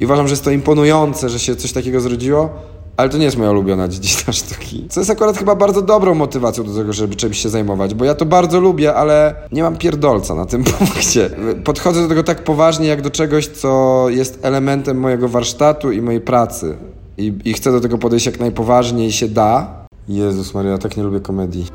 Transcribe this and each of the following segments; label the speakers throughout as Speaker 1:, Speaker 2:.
Speaker 1: I uważam, że jest to imponujące, że się coś takiego zrodziło, ale to nie jest moja ulubiona dziedzina sztuki. Co jest akurat chyba bardzo dobrą motywacją do tego, żeby czymś się zajmować, bo ja to bardzo lubię, ale nie mam pierdolca na tym punkcie. Podchodzę do tego tak poważnie, jak do czegoś, co jest elementem mojego warsztatu i mojej pracy. I, i chcę do tego podejść jak najpoważniej się da. Jezus Maria, tak nie lubię komedii.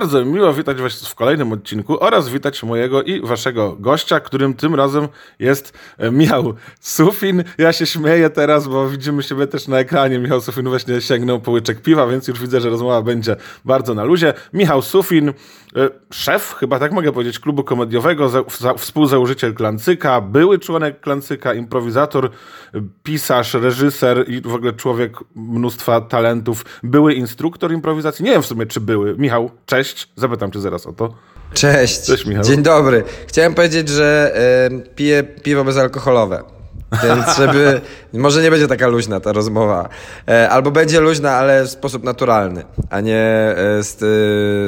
Speaker 2: Bardzo miło witać Was w kolejnym odcinku oraz witać mojego i Waszego gościa, którym tym razem jest e, Michał Sufin. Ja się śmieję teraz, bo widzimy siebie też na ekranie. Michał Sufin właśnie sięgnął po łyczek piwa, więc już widzę, że rozmowa będzie bardzo na luzie. Michał Sufin, e, szef, chyba tak mogę powiedzieć, klubu komediowego, współzałożyciel Klancyka, były członek Klancyka, improwizator, pisarz, reżyser i w ogóle człowiek mnóstwa talentów, były instruktor improwizacji. Nie wiem w sumie, czy były. Michał, cześć. Cześć, zapytam cię zaraz o to.
Speaker 1: Cześć. Cześć Michał. Dzień dobry. Chciałem powiedzieć, że y, piję piwo bezalkoholowe. Więc żeby, może nie będzie taka luźna ta rozmowa. E, albo będzie luźna, ale w sposób naturalny, a nie e, z,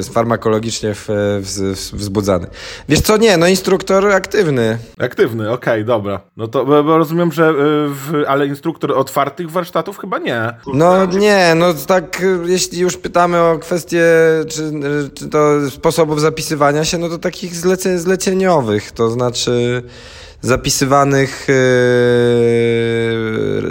Speaker 1: z farmakologicznie w, w, wzbudzany. Wiesz co, nie, no instruktor aktywny.
Speaker 2: Aktywny, okej, okay, dobra. No to bo, rozumiem, że e, w, ale instruktor otwartych warsztatów chyba nie.
Speaker 1: No nie, no tak, jeśli już pytamy o kwestie, czy, czy to sposobów zapisywania się, no to takich zlece, zleceniowych, to znaczy zapisywanych yy,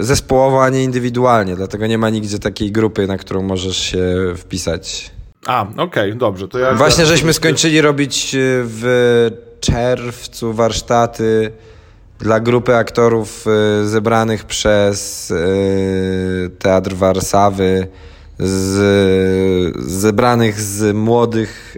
Speaker 1: zespołowo, a nie indywidualnie. Dlatego nie ma nigdzie takiej grupy, na którą możesz się wpisać.
Speaker 2: A, okej, okay, dobrze. To ja
Speaker 1: Właśnie żeśmy skończyli robić yy, w czerwcu warsztaty dla grupy aktorów yy, zebranych przez Teatr Warszawy z zebranych z młodych,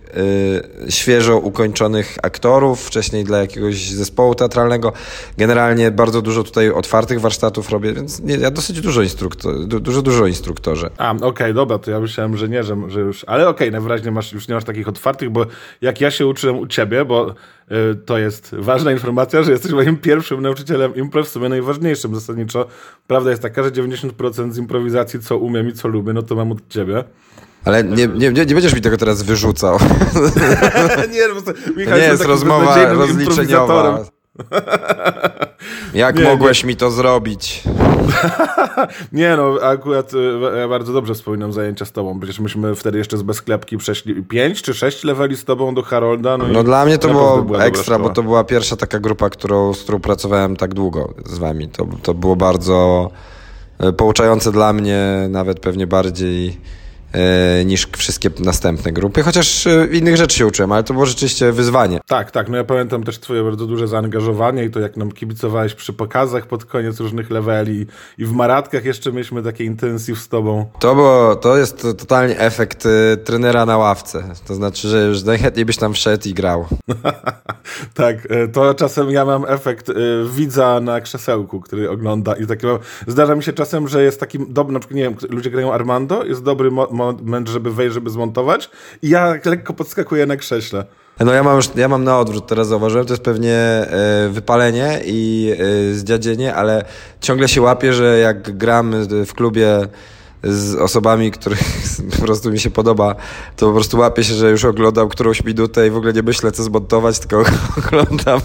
Speaker 1: y, świeżo ukończonych aktorów, wcześniej dla jakiegoś zespołu teatralnego. Generalnie bardzo dużo tutaj otwartych warsztatów robię, więc nie, ja dosyć dużo instruktor, du, dużo, dużo instruktorze.
Speaker 2: A, okej, okay, dobra, to ja myślałem, że nie, że, że już, ale okej, okay, najwyraźniej masz, już nie masz takich otwartych, bo jak ja się uczyłem u ciebie, bo y, to jest ważna informacja, że jesteś moim pierwszym nauczycielem improv, w sumie najważniejszym zasadniczo. Prawda jest taka, że 90% z improwizacji, co umiem i co lubię, no to mam od ciebie.
Speaker 1: Ale nie, nie, nie będziesz mi tego teraz wyrzucał.
Speaker 2: nie, no
Speaker 1: Michał, nie jest rozmowa rozliczeniowa. Jak nie, mogłeś nie. mi to zrobić?
Speaker 2: nie no, akurat e, ja bardzo dobrze wspominam zajęcia z tobą. Przecież myśmy wtedy jeszcze z bezklepki przeszli 5 czy 6 leveli z tobą do Harolda.
Speaker 1: No, no dla mnie to było ekstra, bo to była pierwsza taka grupa, którą, z którą pracowałem tak długo z wami. To, to było bardzo pouczające dla mnie, nawet pewnie bardziej E, niż wszystkie następne grupy, chociaż e, innych rzeczy się uczyłem, ale to było rzeczywiście wyzwanie.
Speaker 2: Tak, tak, no ja pamiętam też twoje bardzo duże zaangażowanie i to jak nam kibicowałeś przy pokazach pod koniec różnych leveli i w Maratkach jeszcze mieliśmy takie intensyw z tobą.
Speaker 1: To było, to jest totalnie efekt y, trenera na ławce, to znaczy, że już najchętniej byś tam wszedł i grał.
Speaker 2: tak, to czasem ja mam efekt y, widza na krzesełku, który ogląda i takie, zdarza mi się czasem, że jest taki dobry, na przykład, nie wiem, ludzie grają Armando, jest dobry mo moment, żeby wejść, żeby zmontować i ja lekko podskakuję na krześle.
Speaker 1: No ja mam już, ja mam na odwrót, teraz zauważyłem, to jest pewnie e, wypalenie i e, zdziadzienie, ale ciągle się łapię, że jak gram w klubie z osobami, których po prostu mi się podoba, to po prostu łapię się, że już oglądam którąś minutę i w ogóle nie myślę, co zmontować, tylko oglądam,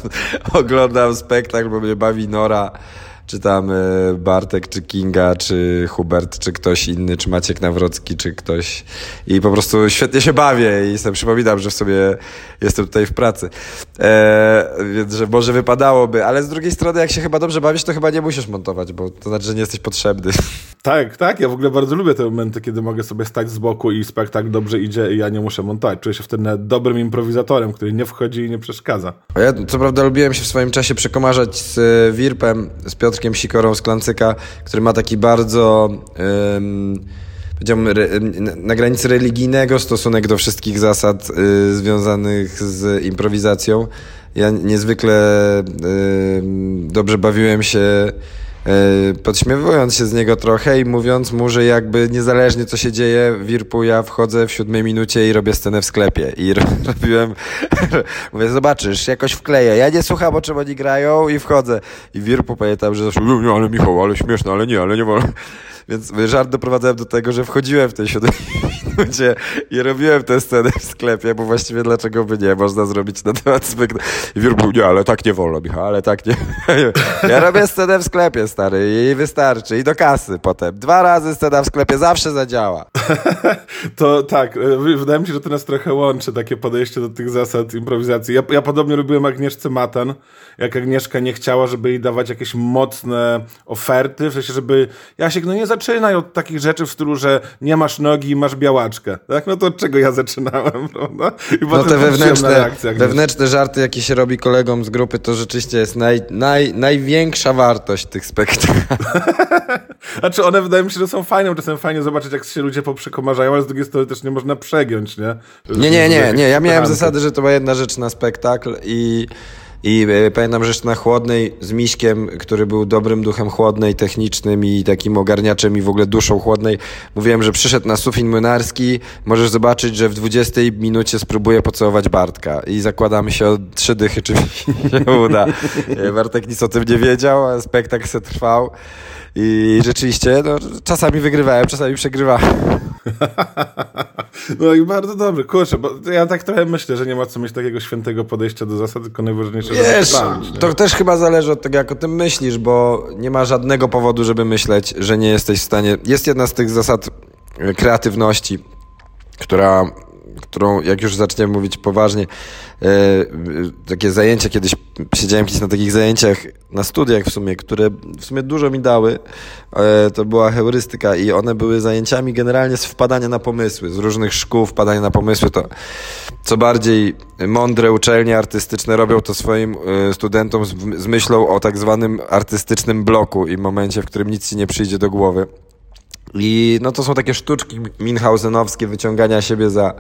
Speaker 1: oglądam spektakl, bo mnie bawi Nora czy tam e, Bartek, czy Kinga, czy Hubert, czy ktoś inny, czy Maciek Nawrocki, czy ktoś. I po prostu świetnie się bawię i sobie przypominam, że w sobie jestem tutaj w pracy. E, więc, że może wypadałoby, ale z drugiej strony, jak się chyba dobrze bawisz, to chyba nie musisz montować, bo to znaczy, że nie jesteś potrzebny.
Speaker 2: Tak, tak. Ja w ogóle bardzo lubię te momenty, kiedy mogę sobie stać z boku i spektakl dobrze idzie i ja nie muszę montować. Czuję się wtedy dobrym improwizatorem, który nie wchodzi i nie przeszkadza.
Speaker 1: Ja co prawda lubiłem się w swoim czasie przekomarzać z e, Wirpem, z Piotrkiem Sikorą z Klancyka, który ma taki bardzo... Um, powiedziałbym, na granicy religijnego stosunek do wszystkich zasad y, związanych z improwizacją. Ja niezwykle y, dobrze bawiłem się podśmiewując się z niego trochę i mówiąc mu, że jakby niezależnie co się dzieje w Irpu, ja wchodzę w siódmej minucie i robię scenę w sklepie. I robiłem, mówię, zobaczysz, jakoś wkleję. Ja nie słucham, o czym oni grają i wchodzę. I w Irpu pamiętam, że zawsze, nie, ale Michał, ale śmieszne, ale nie, ale nie wolno. Więc żart doprowadzałem do tego, że wchodziłem w tej siódmej minucie i robiłem tę scenę w sklepie, bo właściwie dlaczego by nie, można zrobić na temat spektaklu. I mówił, nie, ale tak nie wolno, Michał, ale tak nie. Ja robię scenę w sklepie, stary, i wystarczy, i do kasy potem. Dwa razy scena w sklepie zawsze zadziała.
Speaker 2: To tak, e, wydaje mi się, że to nas trochę łączy, takie podejście do tych zasad improwizacji. Ja, ja podobnie lubiłem Agnieszce Matan, jak Agnieszka nie chciała, żeby jej dawać jakieś mocne oferty, w sensie, żeby Jasiek, no nie zaczynaj od takich rzeczy w stylu, że nie masz nogi i masz Tak? No to od czego ja zaczynałem, prawda?
Speaker 1: I no te wewnętrzne, wewnętrzne żarty, jakie się robi kolegom z grupy, to rzeczywiście jest naj, naj, największa wartość tych spektakli.
Speaker 2: znaczy one wydaje mi się, że są fajne, czasem fajnie zobaczyć, jak się ludzie poprzekomarzają, ale z drugiej strony też nie można przegiąć, nie?
Speaker 1: nie, nie, nie, nie. Ja miałem zasady, że to była jedna rzecz na spektakl i i e, pamiętam, że jeszcze na Chłodnej z Miśkiem, który był dobrym duchem Chłodnej, technicznym i takim ogarniaczem i w ogóle duszą Chłodnej, mówiłem, że przyszedł na Sufin Młynarski, możesz zobaczyć, że w 20 minucie spróbuję pocałować Bartka i zakładamy się o trzy dychy, czy mi się uda. E, Bartek nic o tym nie wiedział, a spektakl se trwał. I rzeczywiście, no, czasami wygrywałem, czasami przegrywałem.
Speaker 2: No i bardzo dobry, kurczę, bo ja tak trochę myślę, że nie ma co mieć takiego świętego podejścia do zasad, tylko najważniejsze,
Speaker 1: Wiesz, bawić, to też chyba zależy od tego, jak o tym myślisz, bo nie ma żadnego powodu, żeby myśleć, że nie jesteś w stanie... Jest jedna z tych zasad kreatywności, która którą jak już zaczniemy mówić poważnie, e, takie zajęcia, kiedyś siedziałem kiedyś na takich zajęciach na studiach w sumie, które w sumie dużo mi dały, e, to była heurystyka i one były zajęciami generalnie z wpadania na pomysły, z różnych szkół wpadania na pomysły, to co bardziej mądre uczelnie artystyczne robią to swoim e, studentom z myślą o tak zwanym artystycznym bloku i momencie, w którym nic ci nie przyjdzie do głowy. I no to są takie sztuczki minhausenowskie wyciągania siebie za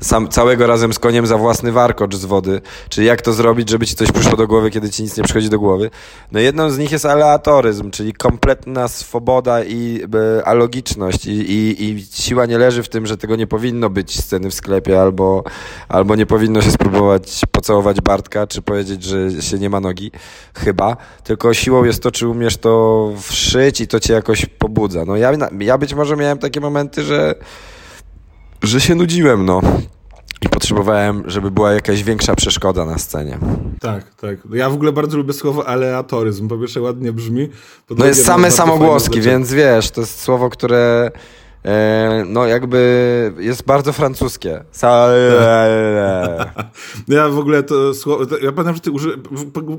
Speaker 1: sam, całego razem z koniem za własny warkocz z wody. Czyli jak to zrobić, żeby ci coś przyszło do głowy, kiedy ci nic nie przychodzi do głowy. No jedną z nich jest aleatoryzm, czyli kompletna swoboda i e, alogiczność. I, i, I siła nie leży w tym, że tego nie powinno być sceny w sklepie, albo, albo nie powinno się spróbować pocałować Bartka, czy powiedzieć, że się nie ma nogi. Chyba. Tylko siłą jest to, czy umiesz to wszyć i to cię jakoś pobudza. No ja, ja być może miałem takie momenty, że, że się nudziłem, no. I potrzebowałem, żeby była jakaś większa przeszkoda na scenie.
Speaker 2: Tak, tak. Ja w ogóle bardzo lubię słowo aleatoryzm. Po pierwsze ładnie brzmi.
Speaker 1: No jest same samogłoski, więc wiesz, to jest słowo, które no jakby jest bardzo francuskie.
Speaker 2: ja w ogóle to słowo, ja pamiętam, że ty uży...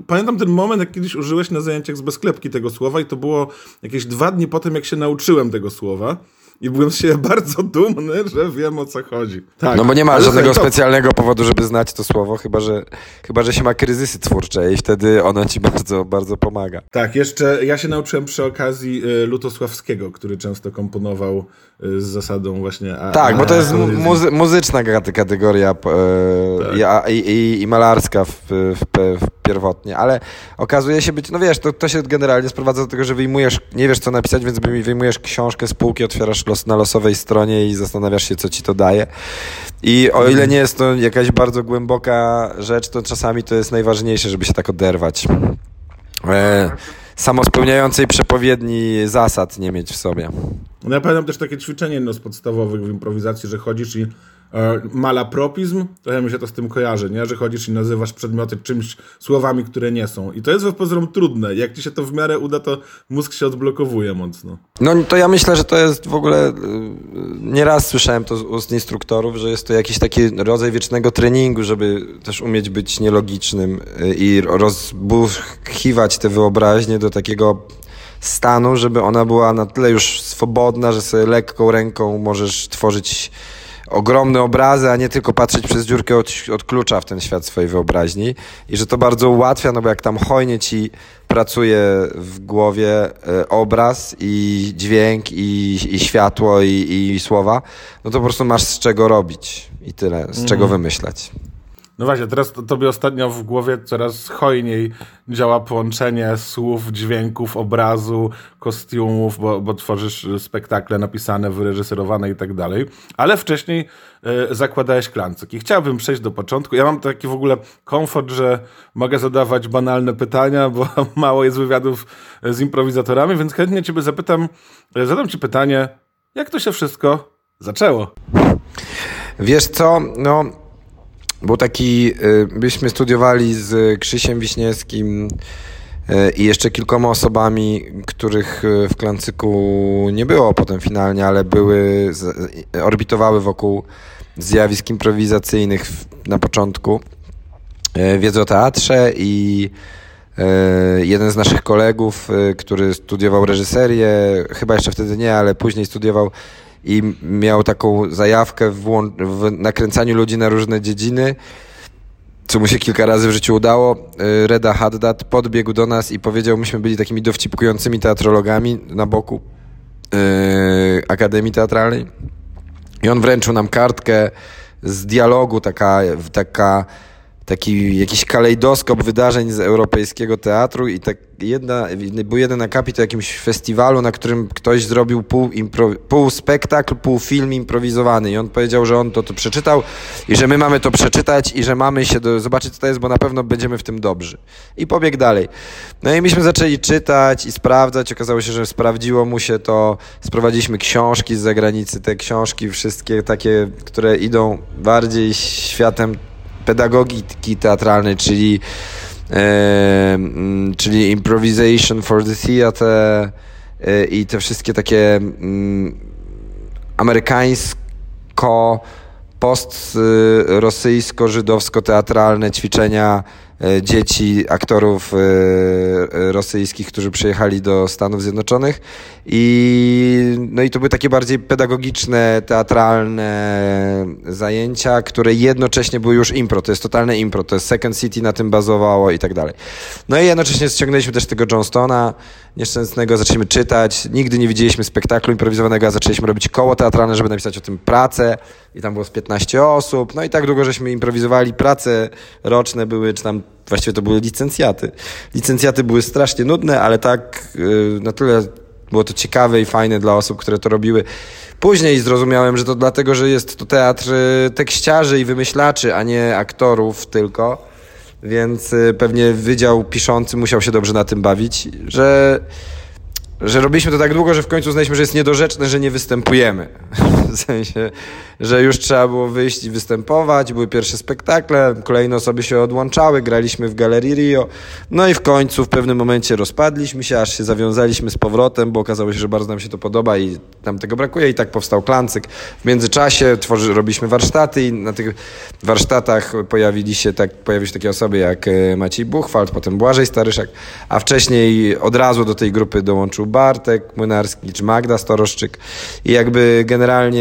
Speaker 2: pamiętam ten moment, jak kiedyś użyłeś na zajęciach z bezklepki tego słowa i to było jakieś dwa dni potem, jak się nauczyłem tego słowa. I byłem się bardzo dumny, że wiem o co chodzi.
Speaker 1: Tak. No bo nie ma żadnego specjalnego powodu, żeby znać to słowo, chyba że, chyba że się ma kryzysy twórcze i wtedy ono ci bardzo, bardzo pomaga.
Speaker 2: Tak, jeszcze ja się nauczyłem przy okazji y, Lutosławskiego, który często komponował y, z zasadą właśnie...
Speaker 1: A, tak, a, bo to jest muzy muzyczna kategoria e, tak. i, i, i, malarska w, w, w, pierwotnie, ale okazuje się być, no wiesz, to, to się generalnie sprowadza do tego, że wyjmujesz, nie wiesz co napisać, więc wyjmujesz książkę z półki, otwierasz los, na losowej stronie i zastanawiasz się, co ci to daje. I o ile nie jest to jakaś bardzo głęboka rzecz, to czasami to jest najważniejsze, żeby się tak oderwać. E, samospełniającej przepowiedni zasad nie mieć w sobie.
Speaker 2: No ja pamiętam też takie ćwiczenie jedno z podstawowych w improwizacji, że chodzisz i malapropizm, trochę mi się to z tym kojarzy, nie? że chodzisz i nazywasz przedmioty czymś słowami, które nie są. I to jest w pozorom trudne. Jak ci się to w miarę uda, to mózg się odblokowuje mocno.
Speaker 1: No to ja myślę, że to jest w ogóle, y, nieraz słyszałem to z ust instruktorów, że jest to jakiś taki rodzaj wiecznego treningu, żeby też umieć być nielogicznym y, i rozbuchiwać tę wyobraźnię do takiego stanu, żeby ona była na tyle już swobodna, że sobie lekką ręką możesz tworzyć ogromne obrazy, a nie tylko patrzeć przez dziurkę od, od klucza w ten świat swojej wyobraźni. I że to bardzo ułatwia, no bo jak tam hojnie ci pracuje w głowie e, obraz i dźwięk i, i światło i, i słowa, no to po prostu masz z czego robić i tyle, z czego mhm. wymyślać.
Speaker 2: No właśnie, teraz to, tobie ostatnio w głowie coraz hojniej działa połączenie słów, dźwięków, obrazu, kostiumów, bo, bo tworzysz spektakle napisane, wyreżyserowane i tak dalej. Ale wcześniej y, zakładałeś klancyk. I chciałbym przejść do początku. Ja mam taki w ogóle komfort, że mogę zadawać banalne pytania, bo mało jest wywiadów z improwizatorami, więc chętnie ciebie zapytam, e, zadam ci pytanie, jak to się wszystko zaczęło?
Speaker 1: Wiesz co, no, był taki, y, byśmy studiowali z Krzysiem Wiśniewskim y, i jeszcze kilkoma osobami, których y, w Klancyku nie było potem finalnie, ale były, orbitowały wokół zjawisk improwizacyjnych na początku. Wiedzy o teatrze i jeden z naszych kolegów, który studiował reżyserię, chyba jeszcze wtedy nie, ale później studiował i miał taką zajawkę w, w nakręcaniu ludzi na różne dziedziny, co mu się kilka razy w życiu udało. Y, Reda Haddad podbiegł do nas i powiedział, myśmy byli takimi dowcipkującymi teatrologami na boku yy, Akademii Teatralnej. I on wręczył nam kartkę z dialogu, taka, taka taki jakiś kalejdoskop wydarzeń z europejskiego teatru i tak jedna, był jeden akapit o jakimś festiwalu, na którym ktoś zrobił pół, impro, pół spektakl, pół film improwizowany i on powiedział, że on to, to przeczytał i że my mamy to przeczytać i że mamy się do, zobaczyć co to jest, bo na pewno będziemy w tym dobrzy. I pobiegł dalej. No i myśmy zaczęli czytać i sprawdzać, okazało się, że sprawdziło mu się to, sprowadziliśmy książki z zagranicy, te książki wszystkie takie, które idą bardziej światem pedagogiki teatralnej, czyli, e, czyli improvisation for the theater e, i te wszystkie takie amerykańsko ćwiczenia E, dzieci aktorów e, e, rosyjskich, którzy przyjechali do Stanów Zjednoczonych. I no i to były takie bardziej pedagogiczne, teatralne zajęcia, które jednocześnie były już impro, to jest totalne impro, to jest Second City na tym bazowało i tak dalej. No i jednocześnie ściągnęliśmy też tego Johnstona nieszczęsnego, zaczęliśmy czytać, nigdy nie widzieliśmy spektaklu improwizowanego, a zaczęliśmy robić koło teatralne, żeby napisać o tym pracę i tam było z 15 osób, no i tak długo żeśmy improwizowali, prace roczne były, czy tam właściwie to były licencjaty. Licencjaty były strasznie nudne, ale tak yy, na tyle było to ciekawe i fajne dla osób, które to robiły. Później zrozumiałem, że to dlatego, że jest to teatr y, tekściarzy i wymyślaczy, a nie aktorów tylko. Więc y, pewnie wydział piszący musiał się dobrze na tym bawić, że że robiliśmy to tak długo, że w końcu uznaliśmy, że jest niedorzeczne, że nie występujemy. W sensie, że już trzeba było wyjść i występować, były pierwsze spektakle, kolejne osoby się odłączały, graliśmy w Galerii Rio, no i w końcu w pewnym momencie rozpadliśmy się, aż się zawiązaliśmy z powrotem, bo okazało się, że bardzo nam się to podoba i nam tego brakuje i tak powstał Klancyk. W międzyczasie tworzy, robiliśmy warsztaty i na tych warsztatach pojawili się, tak, pojawiły się takie osoby jak e, Maciej Buchwald, potem Błażej Staryszak, a wcześniej od razu do tej grupy dołączył Bartek Młynarski czy Magda Storoszczyk i jakby generalnie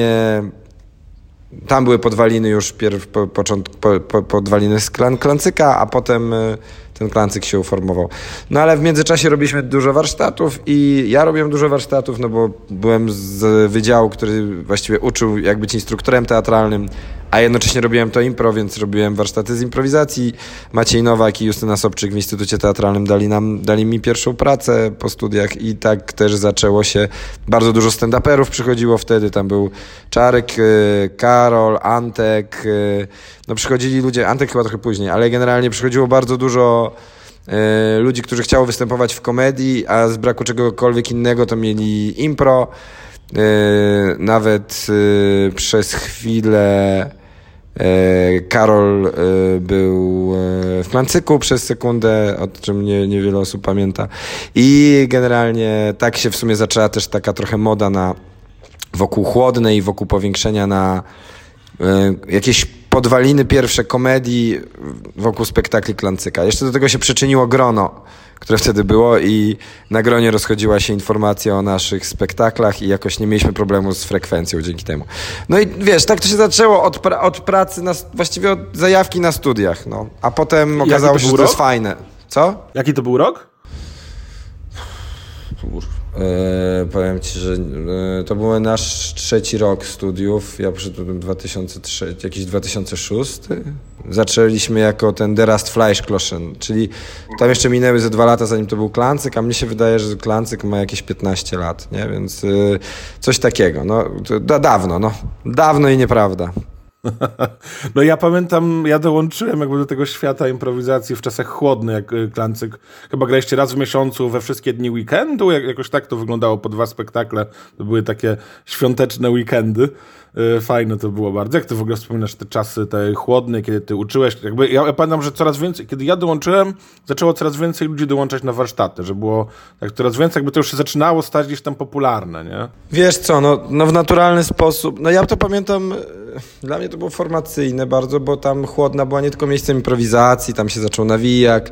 Speaker 1: tam były podwaliny już pierw, po, począt, po, po, podwaliny z klan, klancyka, a potem y, ten klancyk się uformował. No ale w międzyczasie robiliśmy dużo warsztatów i ja robiłem dużo warsztatów, no bo byłem z wydziału, który właściwie uczył jak być instruktorem teatralnym, a jednocześnie robiłem to impro, więc robiłem warsztaty z improwizacji. Maciej Nowak i Justyna Sobczyk w Instytucie Teatralnym dali, nam, dali mi pierwszą pracę po studiach i tak też zaczęło się. Bardzo dużo stand-uperów przychodziło wtedy, tam był Czarek, y, Karol, Antek, y, no przychodzili ludzie, Antek chyba trochę później, ale generalnie przychodziło bardzo dużo y, ludzi, którzy chciało występować w komedii, a z braku czegokolwiek innego to mieli impro. E, nawet e, przez chwilę e, Karol był w Klancyku przez sekundę, o czym nie, niewiele osób pamięta. I generalnie tak się w sumie zaczęła też taka trochę moda na wokół chłodnej, wokół powiększenia na jakieś podwaliny pierwsze komedii wokół spektakli Klancyka. Jeszcze do tego się przyczyniło grono które wtedy było i na gronie rozchodziła się informacja o naszych spektaklach i jakoś nie mieliśmy problemu z frekwencją dzięki temu. No i wiesz, tak to się zaczęło od, pra od pracy, na, właściwie od zajawki na studiach, no. A potem okazało się, że to jest fajne. Co?
Speaker 2: Jaki to był rok?
Speaker 1: E, powiem Ci, że e, to był nasz trzeci rok studiów. Ja przyszedłem 2003, jakiś 2006. Zaczęliśmy jako ten Derast Fleischkloschen, czyli tam jeszcze minęły ze dwa lata, zanim to był Klancyk, a mnie się wydaje, że Klancyk ma jakieś 15 lat, nie? Więc e, coś takiego. No, dawno, no. Dawno i nieprawda.
Speaker 2: No ja pamiętam, ja dołączyłem jakby do tego świata improwizacji w czasach chłodnych, jak y, Klancyk. Chyba graliście raz w miesiącu we wszystkie dni weekendu, jak, jakoś tak to wyglądało po dwa spektakle. To były takie świąteczne weekendy. Y, fajne to było bardzo. Jak ty w ogóle wspominasz te czasy te chłodne, kiedy ty uczyłeś? Jakby ja, ja pamiętam, że coraz więcej, kiedy ja dołączyłem, zaczęło coraz więcej ludzi dołączać na warsztaty, że było tak coraz więcej, jakby to już się zaczynało stać gdzieś tam popularne, nie?
Speaker 1: Wiesz co, no, no w naturalny sposób, no ja to pamiętam, e, dla mnie to było formacyjne bardzo, bo tam chłodna była nie tylko miejscem improwizacji, tam się zaczął nawijak,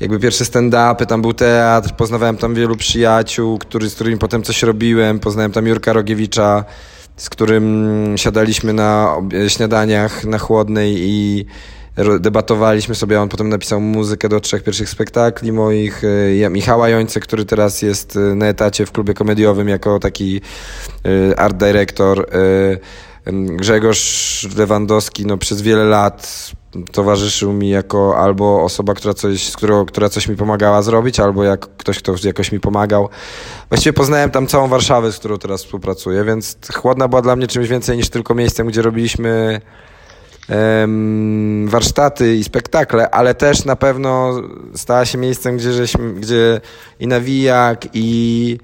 Speaker 1: jakby pierwsze stand-upy, tam był teatr, poznawałem tam wielu przyjaciół, który, z którymi potem coś robiłem, poznałem tam Jurka Rogiewicza, z którym siadaliśmy na śniadaniach na chłodnej i debatowaliśmy sobie, on potem napisał muzykę do trzech pierwszych spektakli moich, e, Michała Jońce, który teraz jest e, na etacie w klubie komediowym jako taki e, art director, Grzegorz Lewandowski no, przez wiele lat towarzyszył mi jako albo osoba, która coś, z którą, która coś mi pomagała zrobić, albo jak ktoś, kto jakoś mi pomagał. Właściwie poznałem tam całą Warszawę, z którą teraz współpracuję, więc Chłodna była dla mnie czymś więcej niż tylko miejscem, gdzie robiliśmy warsztaty i spektakle, ale też na pewno stała się miejscem, gdzie, żeśmy, gdzie i nawijak, i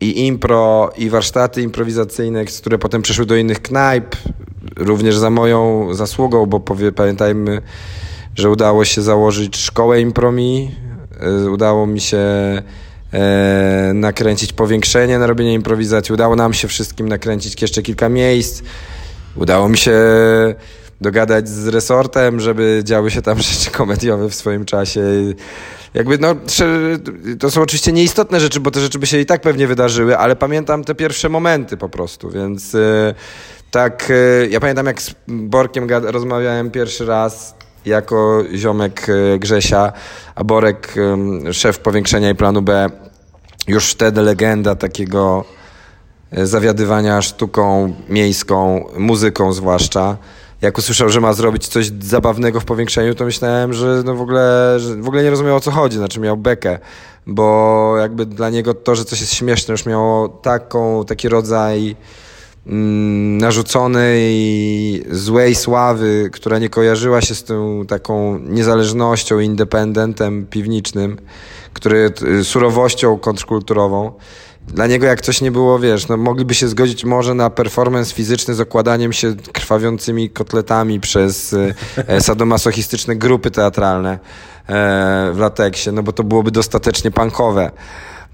Speaker 1: i impro, i warsztaty improwizacyjne, które potem przeszły do innych knajp, również za moją zasługą, bo powie, pamiętajmy, że udało się założyć szkołę impromi, e, udało mi się e, nakręcić powiększenie na robienie improwizacji, udało nam się wszystkim nakręcić jeszcze kilka miejsc, udało mi się dogadać z resortem, żeby działy się tam rzeczy komediowe w swoim czasie. Jakby no, to są oczywiście nieistotne rzeczy, bo te rzeczy by się i tak pewnie wydarzyły, ale pamiętam te pierwsze momenty po prostu, więc e, tak, e, ja pamiętam jak z Borkiem rozmawiałem pierwszy raz jako ziomek e, Grzesia, a Borek, szef powiększenia i planu B, już wtedy legenda takiego zawiadywania sztuką miejską, muzyką zwłaszcza. Jak usłyszał, że ma zrobić coś zabawnego w powiększeniu, to myślałem, że no w ogóle, w ogóle nie rozumiał o co chodzi, znaczy miał bekę, bo jakby dla niego to, że coś jest śmieszne już miało taką, taki rodzaj narzuconej złej sławy, która nie kojarzyła się z tą taką niezależnością, independentem piwnicznym, który surowością kontrkulturową dla niego jak coś nie było, wiesz, no mogliby się zgodzić może na performance fizyczny z okładaniem się krwawiącymi kotletami przez e, e sadomasochistyczne grupy teatralne e, w lateksie, no bo to byłoby dostatecznie punkowe.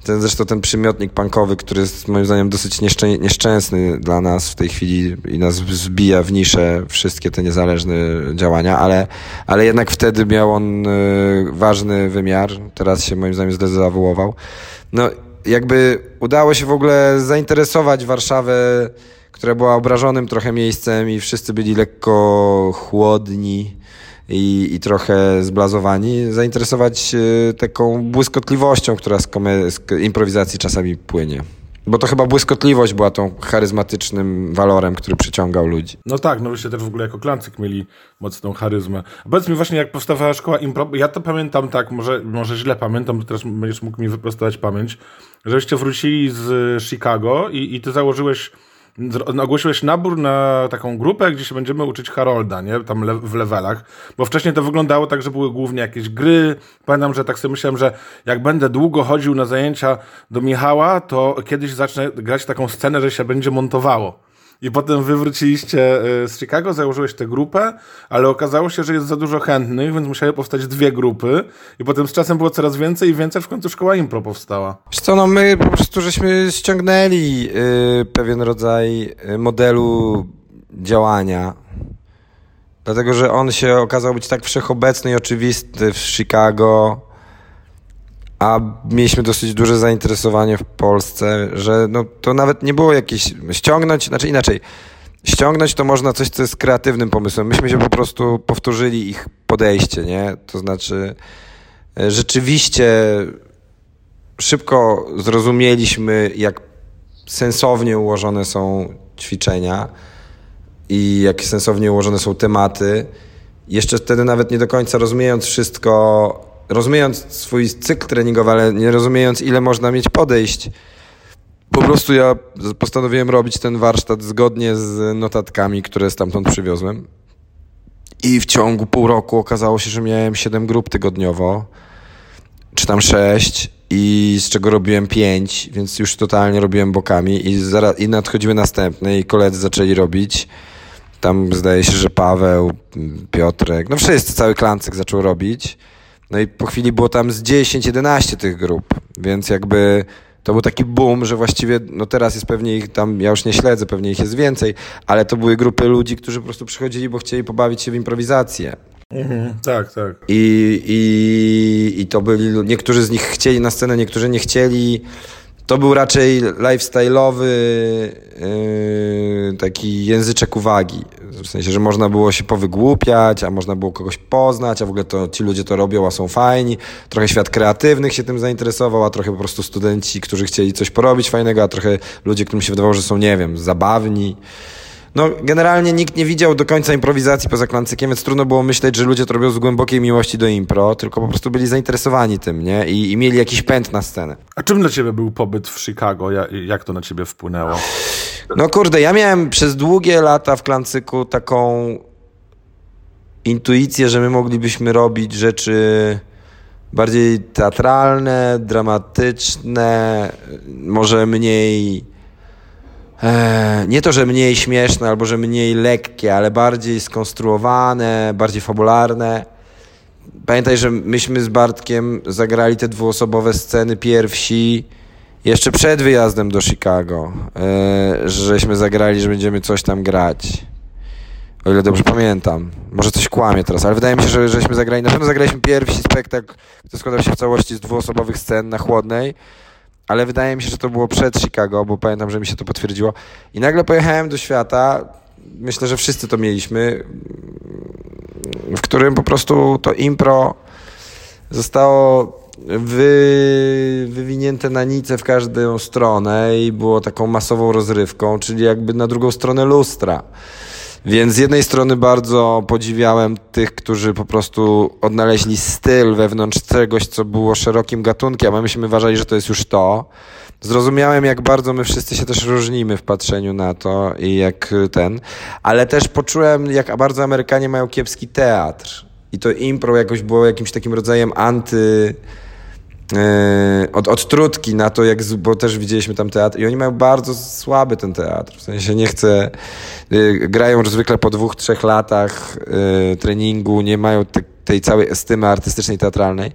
Speaker 1: Ten, zresztą ten przymiotnik punkowy, który jest moim zdaniem dosyć nieszczę nieszczęsny dla nas w tej chwili i nas zbija w nisze wszystkie te niezależne działania, ale, ale jednak wtedy miał on y, ważny wymiar, teraz się moim zdaniem zdezawuował. No jakby udało się w ogóle zainteresować Warszawę, która była obrażonym trochę miejscem i wszyscy byli lekko chłodni i, i trochę zblazowani, zainteresować e, taką błyskotliwością, która z, z improwizacji czasami płynie. Bo to chyba błyskotliwość była tą charyzmatycznym walorem, który przyciągał ludzi.
Speaker 2: No tak, no wyście też w ogóle jako klancyk mieli mocną charyzmę. A powiedz mi właśnie, jak powstawała szkoła impro, ja to pamiętam tak, może, może źle pamiętam, bo teraz będziesz mógł mi wyprostować pamięć, żeście wrócili z Chicago i, i ty założyłeś ogłosiłeś nabór na taką grupę, gdzie się będziemy uczyć Harolda, nie? Tam le w levelach. Bo wcześniej to wyglądało tak, że były głównie jakieś gry. Pamiętam, że tak sobie myślałem, że jak będę długo chodził na zajęcia do Michała, to kiedyś zacznę grać taką scenę, że się będzie montowało. I potem wywróciliście e, z Chicago, założyłeś tę grupę, ale okazało się, że jest za dużo chętnych, więc musiały powstać dwie grupy. I potem z czasem było coraz więcej i więcej, w końcu szkoła impro powstała.
Speaker 1: Wiesz co, no my po prostu żeśmy ściągnęli yy, pewien rodzaj y, modelu działania. Dlatego, że on się okazał być tak wszechobecny i oczywisty w Chicago, a mieliśmy dosyć duże zainteresowanie w Polsce, że no, to nawet nie było jakieś ściągnąć, znaczy inaczej, ściągnąć to można coś, co jest kreatywnym pomysłem. Myśmy się po prostu powtórzyli ich podejście, nie? To znaczy, e, rzeczywiście szybko zrozumieliśmy, jak sensownie ułożone są ćwiczenia i jak sensownie ułożone są tematy. Jeszcze wtedy nawet nie do końca rozumiejąc wszystko, rozumiejąc swój cykl treningowy, ale nie rozumiejąc, ile można mieć podejść, po prostu ja postanowiłem robić ten warsztat zgodnie z notatkami, które stamtąd przywiozłem. I w ciągu pół roku okazało się, że miałem 7 grup tygodniowo, czy tam 6. i z czego robiłem pięć, więc już totalnie robiłem bokami i, zaraz, i nadchodziły następne i koledzy zaczęli robić. Tam zdaje się, że Paweł, Piotrek, no wszyscy, cały klancyk zaczął robić. No i po chwili było tam z 10-11 tych grup, więc jakby to był taki boom, że właściwie, no teraz jest pewnie ich tam, ja już nie śledzę, pewnie ich jest więcej, ale to były grupy ludzi, którzy po prostu przychodzili, bo chcieli pobawić się w improwizację.
Speaker 2: Mhm, tak, tak.
Speaker 1: I, i, I to byli, niektórzy z nich chcieli na scenę, niektórzy nie chcieli. To był raczej lifestyle'owy yy, taki języczek uwagi. W sensie, że można było się powygłupiać, a można było kogoś poznać, a w ogóle to ci ludzie to robią, a są fajni. Trochę świat kreatywnych się tym zainteresował, a trochę po prostu studenci, którzy chcieli coś porobić fajnego, a trochę ludzie, którym się wydawało, że są, nie wiem, zabawni. No, generalnie nikt nie widział do końca improwizacji poza klancykiem, więc trudno było myśleć, że ludzie to robią z głębokiej miłości do impro, tylko po prostu byli zainteresowani tym, nie? I, i mieli jakiś pęd na scenę.
Speaker 2: A czym dla ciebie był pobyt w Chicago? Jak to na ciebie wpłynęło?
Speaker 1: No kurde, ja miałem przez długie lata w klancyku taką intuicję, że my moglibyśmy robić rzeczy bardziej teatralne, dramatyczne, może mniej e, nie to, że mniej śmieszne albo że mniej lekkie, ale bardziej skonstruowane, bardziej fabularne. Pamiętaj, że myśmy z Bartkiem zagrali te dwuosobowe sceny pierwsi jeszcze przed wyjazdem do Chicago, e, żeśmy zagrali, że będziemy coś tam grać. O ile dobrze pamiętam. Może coś kłamie teraz, ale wydaje mi się, że żeśmy zagrali, na pewno zagraliśmy pierwszy spektakl, który składał się w całości z dwuosobowych scen na chłodnej ale wydaje mi się, że to było przed Chicago, bo pamiętam, że mi się to potwierdziło. I nagle pojechałem do świata, myślę, że wszyscy to mieliśmy, w którym po prostu to impro zostało wy, wywinięte na nicę w każdą stronę i było taką masową rozrywką, czyli jakby na drugą stronę lustra. Więc z jednej strony bardzo podziwiałem tych, którzy po prostu odnaleźli styl wewnątrz czegoś, co było szerokim gatunkiem, a myśmy uważali, że to jest już to. Zrozumiałem, jak bardzo my wszyscy się też różnimy w patrzeniu na to i jak ten, ale też poczułem, jak bardzo Amerykanie mają kiepski teatr. I to impro jakoś było jakimś takim rodzajem anty od, od trutki na to, jak, bo też widzieliśmy tam teatr i oni mają bardzo słaby ten teatr, w sensie nie chcę, e, grają zwykle po dwóch, trzech latach e, treningu, nie mają te, tej całej estymy artystycznej, teatralnej.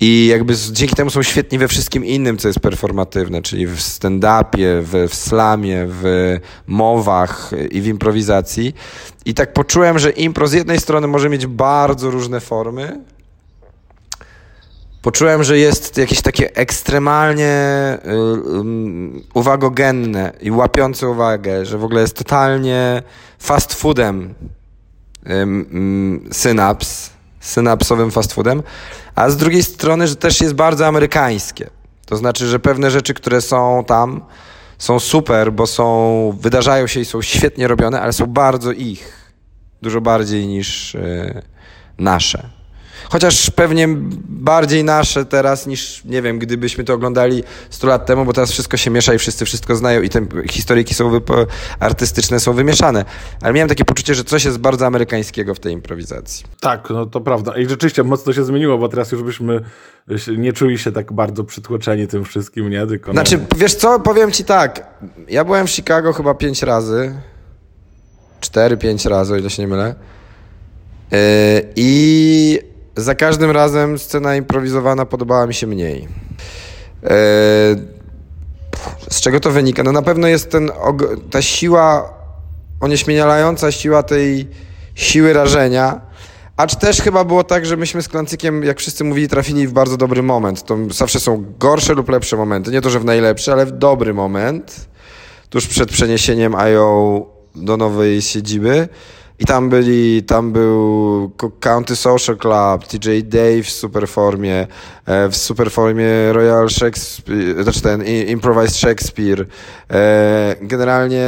Speaker 1: I jakby dzięki temu są świetni we wszystkim innym, co jest performatywne, czyli w stand-upie, w, w slamie, w mowach i w improwizacji. I tak poczułem, że impro z jednej strony może mieć bardzo różne formy, poczułem, że jest jakieś takie ekstremalnie y, uwagogenne i łapiące uwagę, że w ogóle jest totalnie fast foodem synaps, synapsowym fast foodem, a z drugiej strony, że też jest bardzo amerykańskie. To znaczy, że pewne rzeczy, które są tam, są super, bo są, wydarzają się i są świetnie robione, ale są bardzo ich. Dużo bardziej niż y, nasze. Chociaż pewnie bardziej nasze teraz niż, nie wiem, gdybyśmy to oglądali 100 lat temu, bo teraz wszystko się miesza i wszyscy wszystko znają i te historyjki są artystyczne są wymieszane. Ale miałem takie poczucie, że coś jest bardzo amerykańskiego w tej improwizacji.
Speaker 2: Tak, no to prawda. I rzeczywiście mocno się zmieniło, bo teraz już byśmy nie czuli się tak bardzo przytłoczeni tym wszystkim, nie? Tylko
Speaker 1: znaczy, no... wiesz co, powiem ci tak. Ja byłem w Chicago chyba pięć razy. Cztery, pięć razy, o ile się nie mylę. Yy, I za każdym razem scena improwizowana podobała mi się mniej. E, z czego to wynika? No na pewno jest ten, ta siła, onieśmielająca siła tej siły rażenia, acz też chyba było tak, że myśmy z Klancykiem, jak wszyscy mówili, trafili w bardzo dobry moment. To zawsze są gorsze lub lepsze momenty. Nie to, że w najlepszy, ale w dobry moment. Tuż przed przeniesieniem IO do nowej siedziby. I tam byli, tam był County Social Club, TJ Dave w super formie, e, w super formie Royal Shakespeare, znaczy ten Improvised Shakespeare. E, generalnie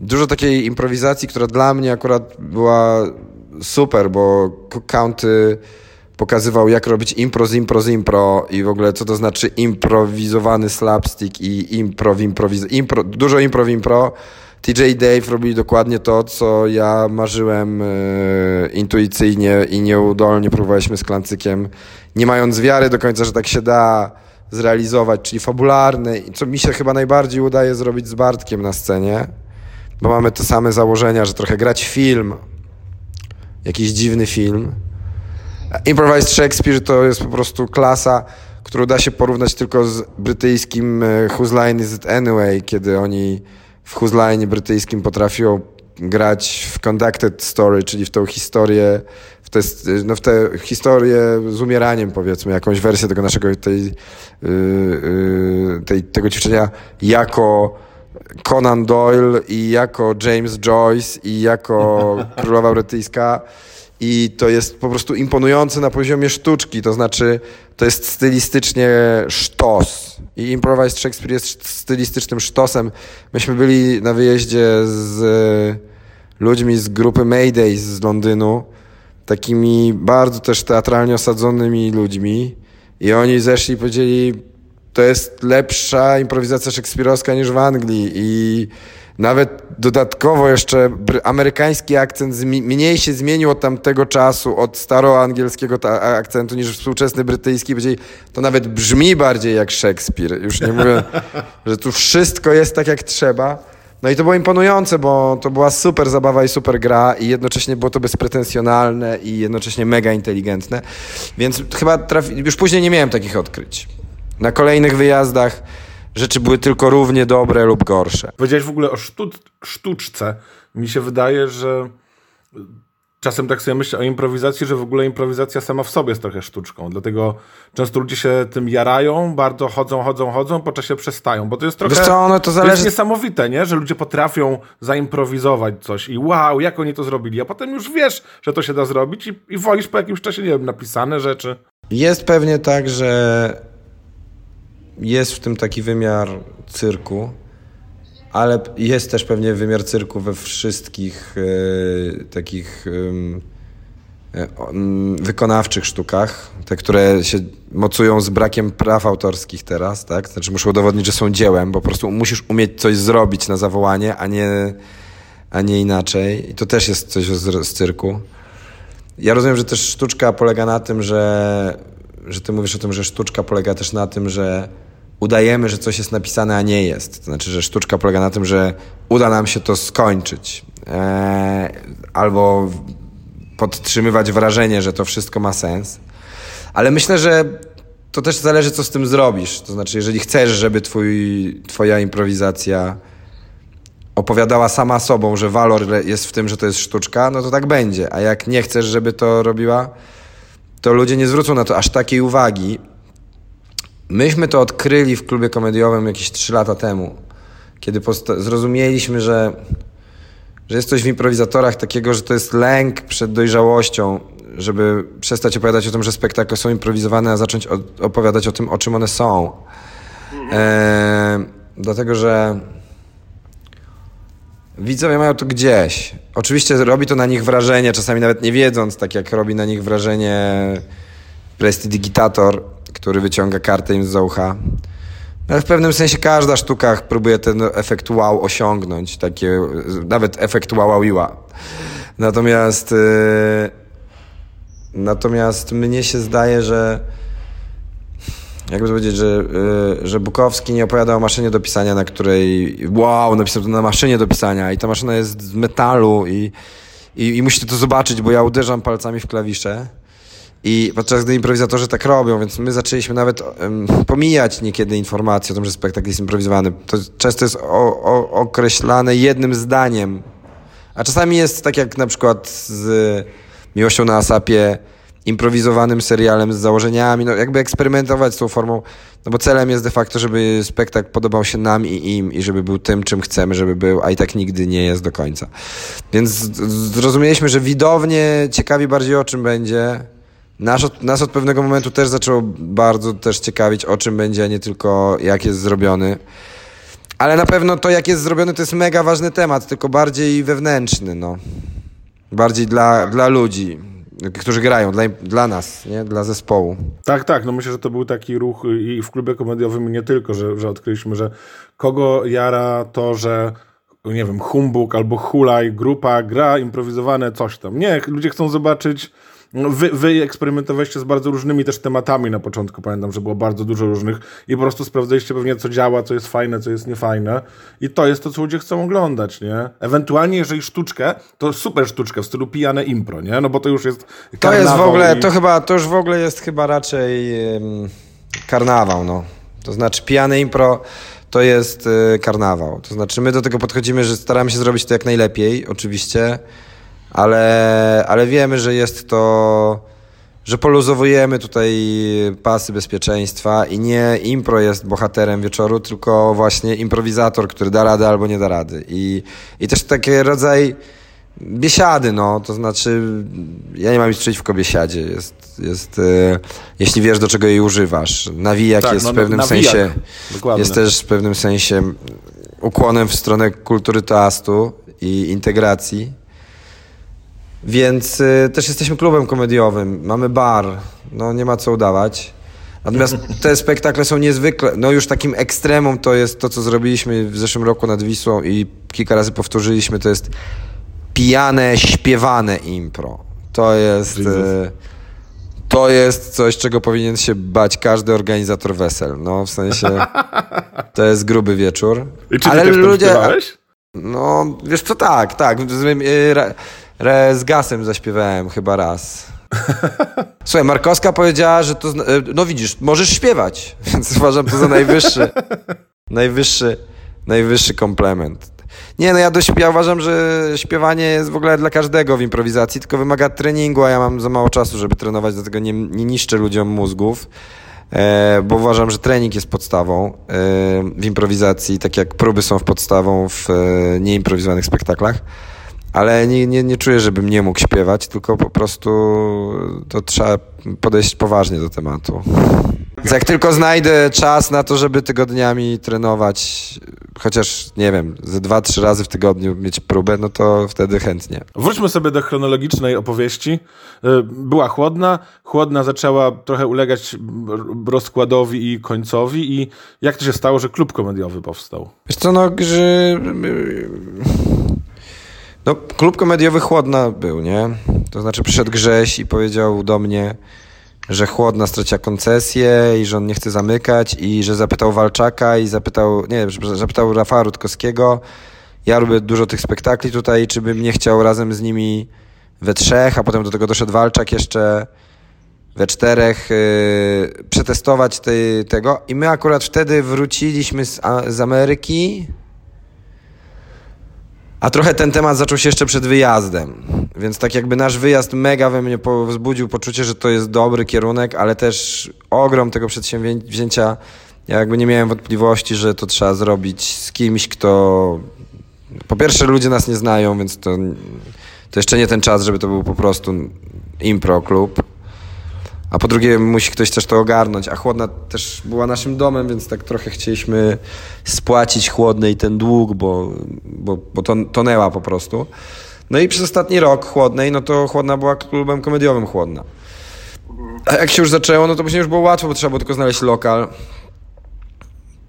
Speaker 1: dużo takiej improwizacji, która dla mnie akurat była super, bo County pokazywał, jak robić impro z impro z impro i w ogóle co to znaczy improwizowany slapstick i improv, improwiz... Impro, dużo improv, impro. TJ Dave robili dokładnie to, co ja marzyłem e, intuicyjnie i nieudolnie próbowaliśmy z Klancykiem, nie mając wiary do końca, że tak się da, zrealizować, czyli fabularny, co mi się chyba najbardziej udaje zrobić z Bartkiem na scenie, bo mamy te same założenia, że trochę grać film, jakiś dziwny film. Improvised Shakespeare to jest po prostu klasa, którą da się porównać tylko z brytyjskim e, Whose Line Is It Anyway, kiedy oni w Whose Line brytyjskim potrafią grać w conducted story, czyli w tą historię, w te, no w historię z umieraniem powiedzmy, jakąś wersję tego naszego, tej, yy, yy, tej, tego ćwiczenia jako Conan Doyle i jako James Joyce i jako Królowa Brytyjska i to jest po prostu imponujące na poziomie sztuczki, to znaczy to jest stylistycznie sztos. I Improvised Shakespeare jest stylistycznym sztosem. Myśmy byli na wyjeździe z ludźmi z grupy Mayday z Londynu, takimi bardzo też teatralnie osadzonymi ludźmi. I oni zeszli i powiedzieli, to jest lepsza improwizacja szekspirowska niż w Anglii. I nawet dodatkowo jeszcze amerykański akcent mniej się zmienił od tamtego czasu, od staroangielskiego akcentu niż współczesny brytyjski. To nawet brzmi bardziej jak Szekspir. Już nie mówię, że tu wszystko jest tak jak trzeba. No i to było imponujące, bo to była super zabawa i super gra i jednocześnie było to bezpretensjonalne i jednocześnie mega inteligentne. Więc chyba trafi... już później nie miałem takich odkryć. Na kolejnych wyjazdach rzeczy były tylko równie dobre lub gorsze.
Speaker 2: Powiedziałeś w ogóle o sztuczce. Mi się wydaje, że czasem tak sobie myślę o improwizacji, że w ogóle improwizacja sama w sobie jest trochę sztuczką. Dlatego często ludzie się tym jarają, bardzo chodzą, chodzą, chodzą, po czasie przestają. Bo to jest trochę.
Speaker 1: Wiesz co, ono to, zależy... to
Speaker 2: jest niesamowite, nie? Że ludzie potrafią zaimprowizować coś i wow, jak oni to zrobili. A potem już wiesz, że to się da zrobić i, i wolisz po jakimś czasie, nie wiem, napisane rzeczy.
Speaker 1: Jest pewnie tak, że jest w tym taki wymiar cyrku, ale jest też pewnie wymiar cyrku we wszystkich e, takich e, wykonawczych sztukach, te, które się mocują z brakiem praw autorskich teraz, tak? Znaczy muszą udowodnić, że są dziełem, bo po prostu musisz umieć coś zrobić na zawołanie, a nie, a nie inaczej. I to też jest coś z, z cyrku. Ja rozumiem, że też sztuczka polega na tym, że, że ty mówisz o tym, że sztuczka polega też na tym, że udajemy, że coś jest napisane, a nie jest. To znaczy, że sztuczka polega na tym, że uda nam się to skończyć. Eee, albo podtrzymywać wrażenie, że to wszystko ma sens. Ale myślę, że to też zależy, co z tym zrobisz. To znaczy, jeżeli chcesz, żeby twój, twoja improwizacja opowiadała sama sobą, że walor jest w tym, że to jest sztuczka, no to tak będzie. A jak nie chcesz, żeby to robiła, to ludzie nie zwrócą na to aż takiej uwagi, Myśmy to odkryli w klubie komediowym jakieś 3 lata temu, kiedy zrozumieliśmy, że, że jest coś w improwizatorach takiego, że to jest lęk przed dojrzałością, żeby przestać opowiadać o tym, że spektakle są improwizowane, a zacząć opowiadać o tym, o czym one są. E, dlatego, że widzowie mają to gdzieś. Oczywiście robi to na nich wrażenie, czasami nawet nie wiedząc, tak jak robi na nich wrażenie prestidigitator, który wyciąga kartę im z ucha. Ale w pewnym sensie każda sztuka próbuje ten efekt wow osiągnąć, takie, nawet efekt wow Natomiast yy, natomiast mnie się zdaje, że jakby to powiedzieć, że, yy, że Bukowski nie opowiada o maszynie do pisania, na której wow, napisał to na maszynie do pisania i ta maszyna jest z metalu i, i, i musicie to zobaczyć, bo ja uderzam palcami w klawisze i podczas gdy improwizatorzy tak robią, więc my zaczęliśmy nawet um, pomijać niekiedy informacje o tym, że spektakl jest improwizowany. To często jest o, o, określane jednym zdaniem. A czasami jest tak jak na przykład z Miłością na Asapie, improwizowanym serialem z założeniami, no jakby eksperymentować z tą formą, no bo celem jest de facto, żeby spektakl podobał się nam i im i żeby był tym, czym chcemy, żeby był, a i tak nigdy nie jest do końca. Więc zrozumieliśmy, że widownie ciekawi bardziej o czym będzie, nas od, nas od pewnego momentu też zaczęło bardzo też ciekawić, o czym będzie, a nie tylko jak jest zrobiony. Ale na pewno to, jak jest zrobiony, to jest mega ważny temat, tylko bardziej wewnętrzny, no. Bardziej dla, dla ludzi, którzy grają, dla, dla nas, nie? Dla zespołu.
Speaker 2: Tak, tak. No myślę, że to był taki ruch i w klubie komediowym nie tylko, że, że odkryliśmy, że kogo jara to, że nie wiem, humbug albo hulaj, grupa gra improwizowane coś tam. Nie, ludzie chcą zobaczyć wy, wy eksperymentowaliście z bardzo różnymi też tematami na początku, pamiętam, że było bardzo dużo różnych i po prostu sprawdzaliście pewnie, co działa, co jest fajne, co jest niefajne i to jest to, co ludzie chcą oglądać, nie? Ewentualnie, jeżeli sztuczkę, to super sztuczkę w stylu pijane impro, nie? No bo to już jest
Speaker 1: To jest w ogóle, i... to chyba, to już w ogóle jest chyba raczej um, karnawał, no. To znaczy pijane impro to jest y, karnawał. To znaczy my do tego podchodzimy, że staramy się zrobić to jak najlepiej, oczywiście, ale, ale wiemy, że jest to, że poluzowujemy tutaj pasy bezpieczeństwa i nie impro jest bohaterem wieczoru, tylko właśnie improwizator, który da radę albo nie da rady. I, i też taki rodzaj biesiady, no, to znaczy ja nie mam nic przeciwko biesiadzie, jest, jest e, jeśli wiesz do czego jej używasz. Nawijak tak, jest no, w pewnym nawijak. sensie, Dokładnie. jest też w pewnym sensie ukłonem w stronę kultury toastu i integracji, więc y, też jesteśmy klubem komediowym, mamy bar, no nie ma co udawać. Natomiast te spektakle są niezwykle, no już takim ekstremum to jest to, co zrobiliśmy w zeszłym roku nad Wisłą i kilka razy powtórzyliśmy, to jest pijane, śpiewane impro. To jest... Y, to jest coś, czego powinien się bać każdy organizator wesel. No, w sensie to jest gruby wieczór.
Speaker 2: I czy Ale ty ludzie. Śpiewałeś?
Speaker 1: No, wiesz co, tak, tak. Re z gasem zaśpiewałem chyba raz. Słuchaj, Markowska powiedziała, że to. E, no widzisz, możesz śpiewać, więc uważam to za najwyższy. najwyższy, najwyższy komplement. Nie, no ja, dość, ja uważam, że śpiewanie jest w ogóle dla każdego w improwizacji, tylko wymaga treningu, a ja mam za mało czasu, żeby trenować, dlatego nie, nie niszczę ludziom mózgów, e, bo uważam, że trening jest podstawą e, w improwizacji, tak jak próby są w podstawą w e, nieimprowizowanych spektaklach ale nie, nie, nie czuję, żebym nie mógł śpiewać, tylko po prostu to trzeba podejść poważnie do tematu. Więc jak tylko znajdę czas na to, żeby tygodniami trenować, chociaż nie wiem, ze dwa, trzy razy w tygodniu mieć próbę, no to wtedy chętnie.
Speaker 2: Wróćmy sobie do chronologicznej opowieści. Y, była chłodna, chłodna zaczęła trochę ulegać rozkładowi i końcowi i jak to się stało, że klub komediowy powstał?
Speaker 1: Wiesz co, no, że no, klub komediowy Chłodna był, nie? To znaczy przyszedł Grześ i powiedział do mnie, że Chłodna straciła koncesję i że on nie chce zamykać i że zapytał Walczaka i zapytał, nie, zapytał Rafała Rutkowskiego. Ja robię dużo tych spektakli tutaj, czy bym nie chciał razem z nimi we trzech, a potem do tego doszedł Walczak jeszcze we czterech yy, przetestować tego. I my akurat wtedy wróciliśmy z, z Ameryki, a trochę ten temat zaczął się jeszcze przed wyjazdem, więc tak jakby nasz wyjazd mega we mnie wzbudził poczucie, że to jest dobry kierunek, ale też ogrom tego przedsięwzięcia. Ja jakby nie miałem wątpliwości, że to trzeba zrobić z kimś, kto. Po pierwsze, ludzie nas nie znają, więc to, to jeszcze nie ten czas, żeby to był po prostu impro klub. A po drugie, musi ktoś też to ogarnąć. A chłodna też była naszym domem, więc tak trochę chcieliśmy spłacić chłodnej ten dług, bo, bo, bo to tonęła po prostu. No i przez ostatni rok chłodnej, no to chłodna była klubem komediowym chłodna. A jak się już zaczęło, no to później już było łatwo, bo trzeba było tylko znaleźć lokal.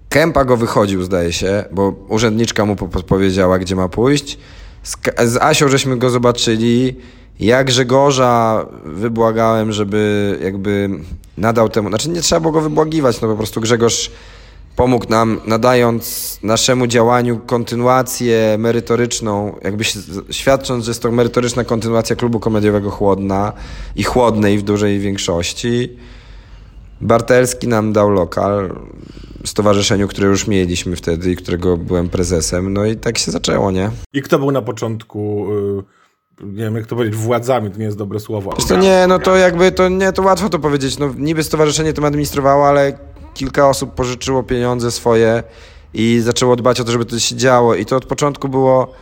Speaker 1: Kępa go wychodził, zdaje się, bo urzędniczka mu podpowiedziała, gdzie ma pójść. Z, z Asią żeśmy go zobaczyli ja Grzegorza wybłagałem, żeby jakby nadał temu, znaczy nie trzeba było go wybłagiwać, no po prostu Grzegorz pomógł nam, nadając naszemu działaniu kontynuację merytoryczną, jakby świadcząc, że jest to merytoryczna kontynuacja klubu komediowego Chłodna i Chłodnej w dużej większości. Bartelski nam dał lokal stowarzyszeniu, które już mieliśmy wtedy i którego byłem prezesem, no i tak się zaczęło, nie?
Speaker 2: I kto był na początku... Y nie wiem jak to powiedzieć, władzami, to nie jest dobre słowo.
Speaker 1: to nie, no to jakby, to nie, to łatwo to powiedzieć. No niby stowarzyszenie tym administrowało, ale kilka osób pożyczyło pieniądze swoje i zaczęło dbać o to, żeby to się działo. I to od początku było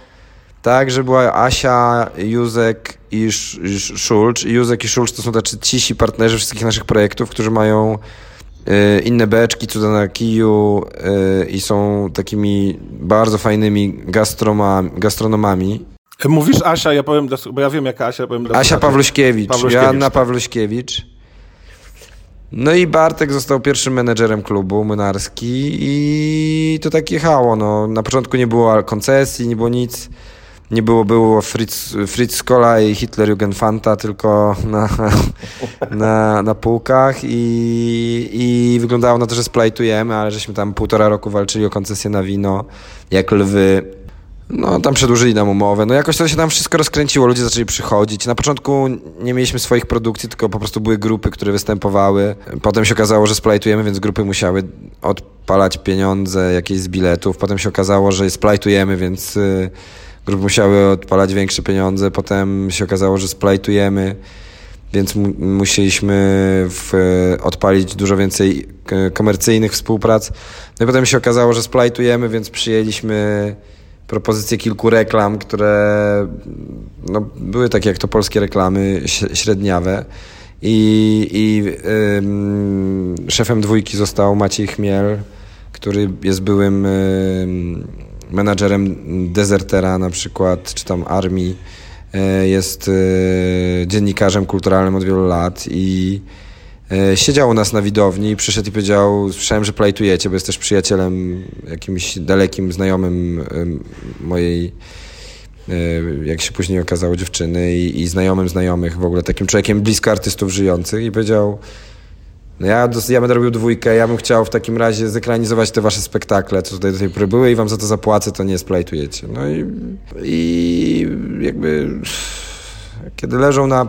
Speaker 1: tak, że była Asia, Józek i Szulcz. Józek i Szulcz to są tacy cisi partnerzy wszystkich naszych projektów, którzy mają y, inne beczki, cuda na kiju y, i są takimi bardzo fajnymi gastronomami
Speaker 2: Mówisz Asia, ja powiem, bo ja wiem jaka Asia. Powiem
Speaker 1: Asia Pawluśkiewicz, Pawluśkiewicz Joanna. Pawluśkiewicz. No i Bartek został pierwszym menedżerem klubu Mynarski i to tak jechało. No. Na początku nie było koncesji, nie było nic. nie było, było Fritz, Fritz Kola i Hitler Jugendfanta, tylko na, na, na półkach i, i wyglądało na to, że splajtujemy, ale żeśmy tam półtora roku walczyli o koncesję na wino, jak lwy. No, tam przedłużyli nam umowę. No jakoś to się tam wszystko rozkręciło, ludzie zaczęli przychodzić. Na początku nie mieliśmy swoich produkcji, tylko po prostu były grupy, które występowały. Potem się okazało, że splajtujemy, więc grupy musiały odpalać pieniądze jakieś z biletów. Potem się okazało, że splajtujemy, więc y, grupy musiały odpalać większe pieniądze. Potem się okazało, że splajtujemy, więc mu musieliśmy w, odpalić dużo więcej komercyjnych współprac. No i potem się okazało, że splajtujemy, więc przyjęliśmy propozycje kilku reklam, które no, były takie jak to polskie reklamy średniawe. I, i ym, szefem dwójki został Maciej Chmiel, który jest byłym ym, menadżerem dezertera na przykład, czy tam armii. Y, jest y, dziennikarzem kulturalnym od wielu lat i E, siedział u nas na widowni, przyszedł i powiedział, słyszałem, że plajtujecie, bo jest też przyjacielem, jakimś dalekim znajomym mojej, e, jak się później okazało, dziewczyny i, i znajomym znajomych, w ogóle takim człowiekiem blisko artystów żyjących i powiedział, no ja, ja będę robił dwójkę, ja bym chciał w takim razie zekranizować te wasze spektakle, co tutaj do tej pory były i wam za to zapłacę, to nie splajtujecie. No i, i jakby kiedy leżą na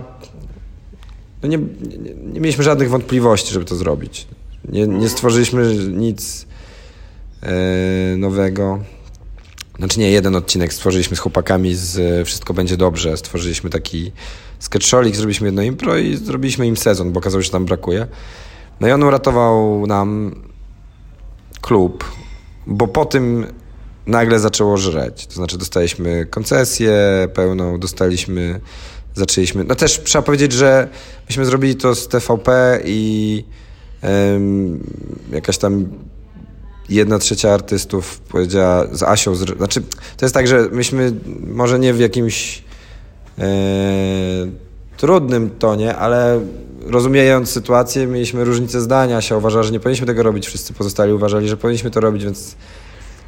Speaker 1: no nie, nie, nie, mieliśmy żadnych wątpliwości, żeby to zrobić. Nie, nie stworzyliśmy nic e, nowego. Znaczy nie, jeden odcinek stworzyliśmy z chłopakami z Wszystko będzie dobrze. Stworzyliśmy taki sketcholik, zrobiliśmy jedno impro i zrobiliśmy im sezon, bo okazało się, że tam brakuje. No i on uratował nam klub, bo po tym nagle zaczęło żreć. To znaczy dostaliśmy koncesję pełną, dostaliśmy zaczęliśmy. No też trzeba powiedzieć, że myśmy zrobili to z TVP i um, jakaś tam jedna trzecia artystów powiedziała z Asią. Z, znaczy, to jest tak, że myśmy może nie w jakimś e, trudnym tonie, ale rozumiejąc sytuację, mieliśmy różnice zdania. Asia uważała, że nie powinniśmy tego robić, wszyscy pozostali uważali, że powinniśmy to robić, więc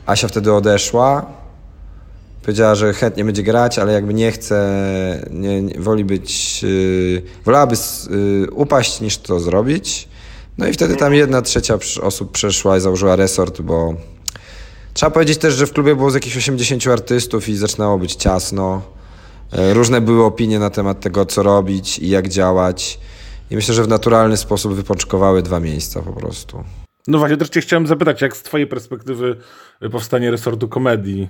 Speaker 1: Asia wtedy odeszła. Powiedziała, że chętnie będzie grać, ale jakby nie chce, nie, nie woli być, yy, wolałaby yy, upaść niż to zrobić. No i wtedy tam jedna trzecia osób przeszła i założyła resort, bo trzeba powiedzieć też, że w klubie było z jakichś 80 artystów i zaczynało być ciasno. Yy, różne były opinie na temat tego, co robić i jak działać. I myślę, że w naturalny sposób wypoczkowały dwa miejsca po prostu.
Speaker 2: No właśnie, też cię chciałem zapytać, jak z twojej perspektywy powstanie resortu komedii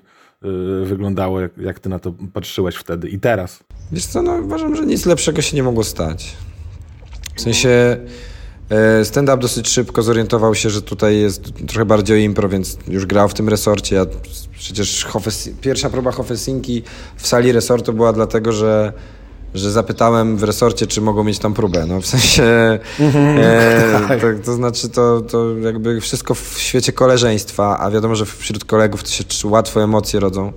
Speaker 2: wyglądało, jak, jak ty na to patrzyłeś wtedy i teraz?
Speaker 1: Wiesz co, no uważam, że nic lepszego się nie mogło stać. W sensie e, stand-up dosyć szybko zorientował się, że tutaj jest trochę bardziej o impro, więc już grał w tym resorcie. Ja przecież pierwsza próba Hofesinki w sali resortu była dlatego, że że zapytałem w resorcie, czy mogą mieć tam próbę. No w sensie, mm-hmm. e, tak. to, to, znaczy to, to jakby wszystko w świecie koleżeństwa, a wiadomo, że wśród kolegów to się łatwo emocje rodzą.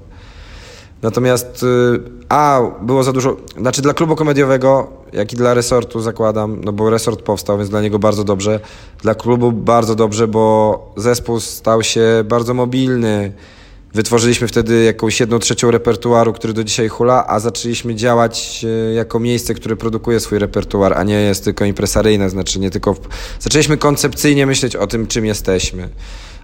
Speaker 1: Natomiast, y, a, było za dużo, znaczy dla klubu komediowego, jak i dla resortu zakładam, no bo resort powstał, więc dla niego bardzo dobrze. Dla klubu bardzo dobrze, bo zespół stał się bardzo mobilny, Wytworzyliśmy wtedy jakąś jedną trzecią repertuaru, który do dzisiaj hula, a zaczęliśmy działać e, jako miejsce, które produkuje swój repertuar, a nie jest tylko impresaryjne, znaczy nie tylko... W... Zaczęliśmy koncepcyjnie myśleć o tym, czym jesteśmy.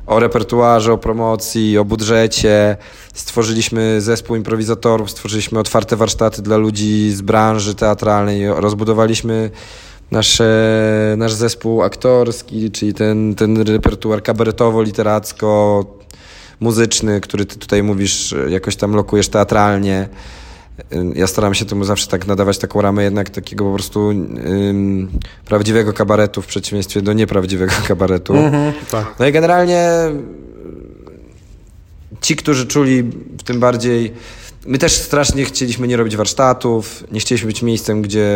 Speaker 1: O repertuarze, o promocji, o budżecie. Stworzyliśmy zespół improwizatorów, stworzyliśmy otwarte warsztaty dla ludzi z branży teatralnej, rozbudowaliśmy nasze, nasz zespół aktorski, czyli ten, ten repertuar kabaretowo-literacko, muzyczny, który ty tutaj mówisz, jakoś tam lokujesz teatralnie. Ja staram się temu zawsze tak nadawać taką ramę jednak takiego po prostu um, prawdziwego kabaretu w przeciwieństwie do nieprawdziwego kabaretu. Mm-hmm, tak. No i generalnie ci, którzy czuli w tym bardziej My też strasznie chcieliśmy nie robić warsztatów, nie chcieliśmy być miejscem, gdzie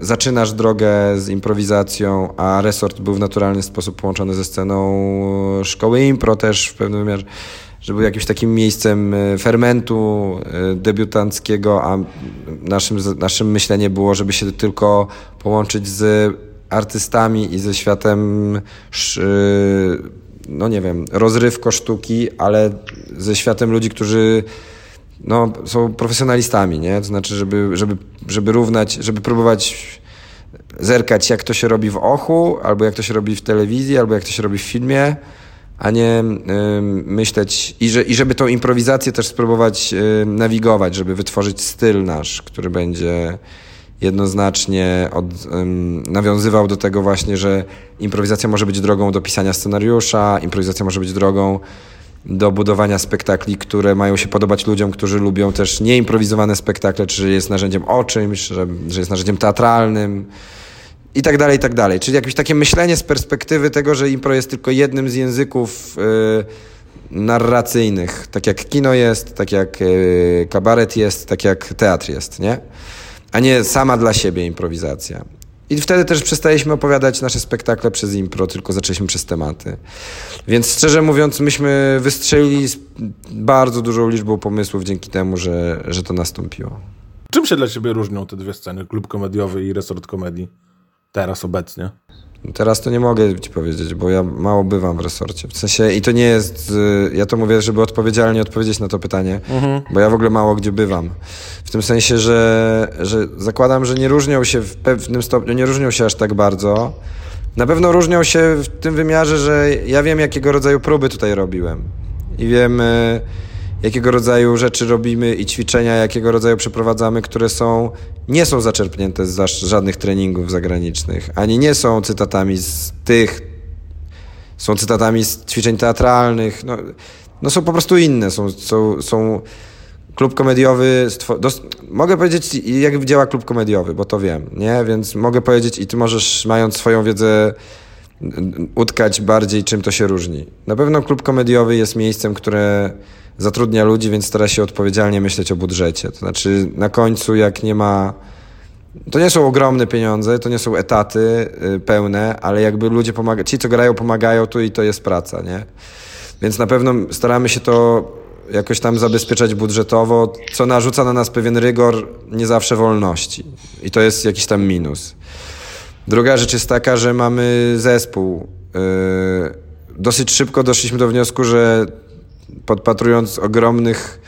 Speaker 1: zaczynasz drogę z improwizacją, a resort był w naturalny sposób połączony ze sceną szkoły impro też w pewnym wymiarze, że był jakimś takim miejscem e, fermentu e, debiutanckiego, a naszym, naszym myśleniem było, żeby się tylko połączyć z artystami i ze światem e, no nie wiem, rozrywko sztuki, ale ze światem ludzi, którzy no, są profesjonalistami, nie? To znaczy, żeby, żeby, żeby równać, żeby próbować zerkać, jak to się robi w ochu, albo jak to się robi w telewizji, albo jak to się robi w filmie, a nie y, myśleć i, że, i żeby tą improwizację też spróbować y, nawigować, żeby wytworzyć styl nasz, który będzie jednoznacznie od, um, nawiązywał do tego właśnie, że improwizacja może być drogą do pisania scenariusza, improwizacja może być drogą do budowania spektakli, które mają się podobać ludziom, którzy lubią też nieimprowizowane spektakle, czy jest narzędziem o czymś, że, że jest narzędziem teatralnym i tak dalej, i tak dalej. Czyli jakieś takie myślenie z perspektywy tego, że impro jest tylko jednym z języków yy, narracyjnych, tak jak kino jest, tak jak yy, kabaret jest, tak jak teatr jest, nie? A nie sama dla siebie improwizacja. I wtedy też przestaliśmy opowiadać nasze spektakle przez impro, tylko zaczęliśmy przez tematy. Więc szczerze mówiąc, myśmy wystrzelili z bardzo dużą liczbą pomysłów dzięki temu, że, że to nastąpiło.
Speaker 2: Czym się dla ciebie różnią te dwie sceny, klub komediowy i resort komedii? Teraz obecnie.
Speaker 1: Teraz to nie mogę ci powiedzieć, bo ja mało bywam w resorcie. W sensie, i to nie jest, y, ja to mówię, żeby odpowiedzialnie odpowiedzieć na to pytanie, mhm. bo ja w ogóle mało gdzie bywam. W tym sensie, że, że zakładam, że nie różnią się w pewnym stopniu, nie różnią się aż tak bardzo. Na pewno różnią się w tym wymiarze, że ja wiem, jakiego rodzaju próby tutaj robiłem. I wiem, y, jakiego rodzaju rzeczy robimy i ćwiczenia, jakiego rodzaju przeprowadzamy, które są, nie są zaczerpnięte z żadnych treningów zagranicznych, ani nie są cytatami z tych, są cytatami z ćwiczeń teatralnych, no, no są po prostu inne, są, są, są klub komediowy, mogę powiedzieć jak działa klub komediowy, bo to wiem, nie, więc mogę powiedzieć i ty możesz, mając swoją wiedzę, utkać bardziej, czym to się różni. Na pewno klub komediowy jest miejscem, które zatrudnia ludzi, więc stara się odpowiedzialnie myśleć o budżecie. To znaczy na końcu jak nie ma... To nie są ogromne pieniądze, to nie są etaty y, pełne, ale jakby ludzie pomagają, ci co grają pomagają tu i to jest praca, nie? Więc na pewno staramy się to jakoś tam zabezpieczać budżetowo, co narzuca na nas pewien rygor, nie zawsze wolności. I to jest jakiś tam minus. Druga rzecz jest taka, że mamy zespół. Yy, dosyć szybko doszliśmy do wniosku, że podpatrując ogromnych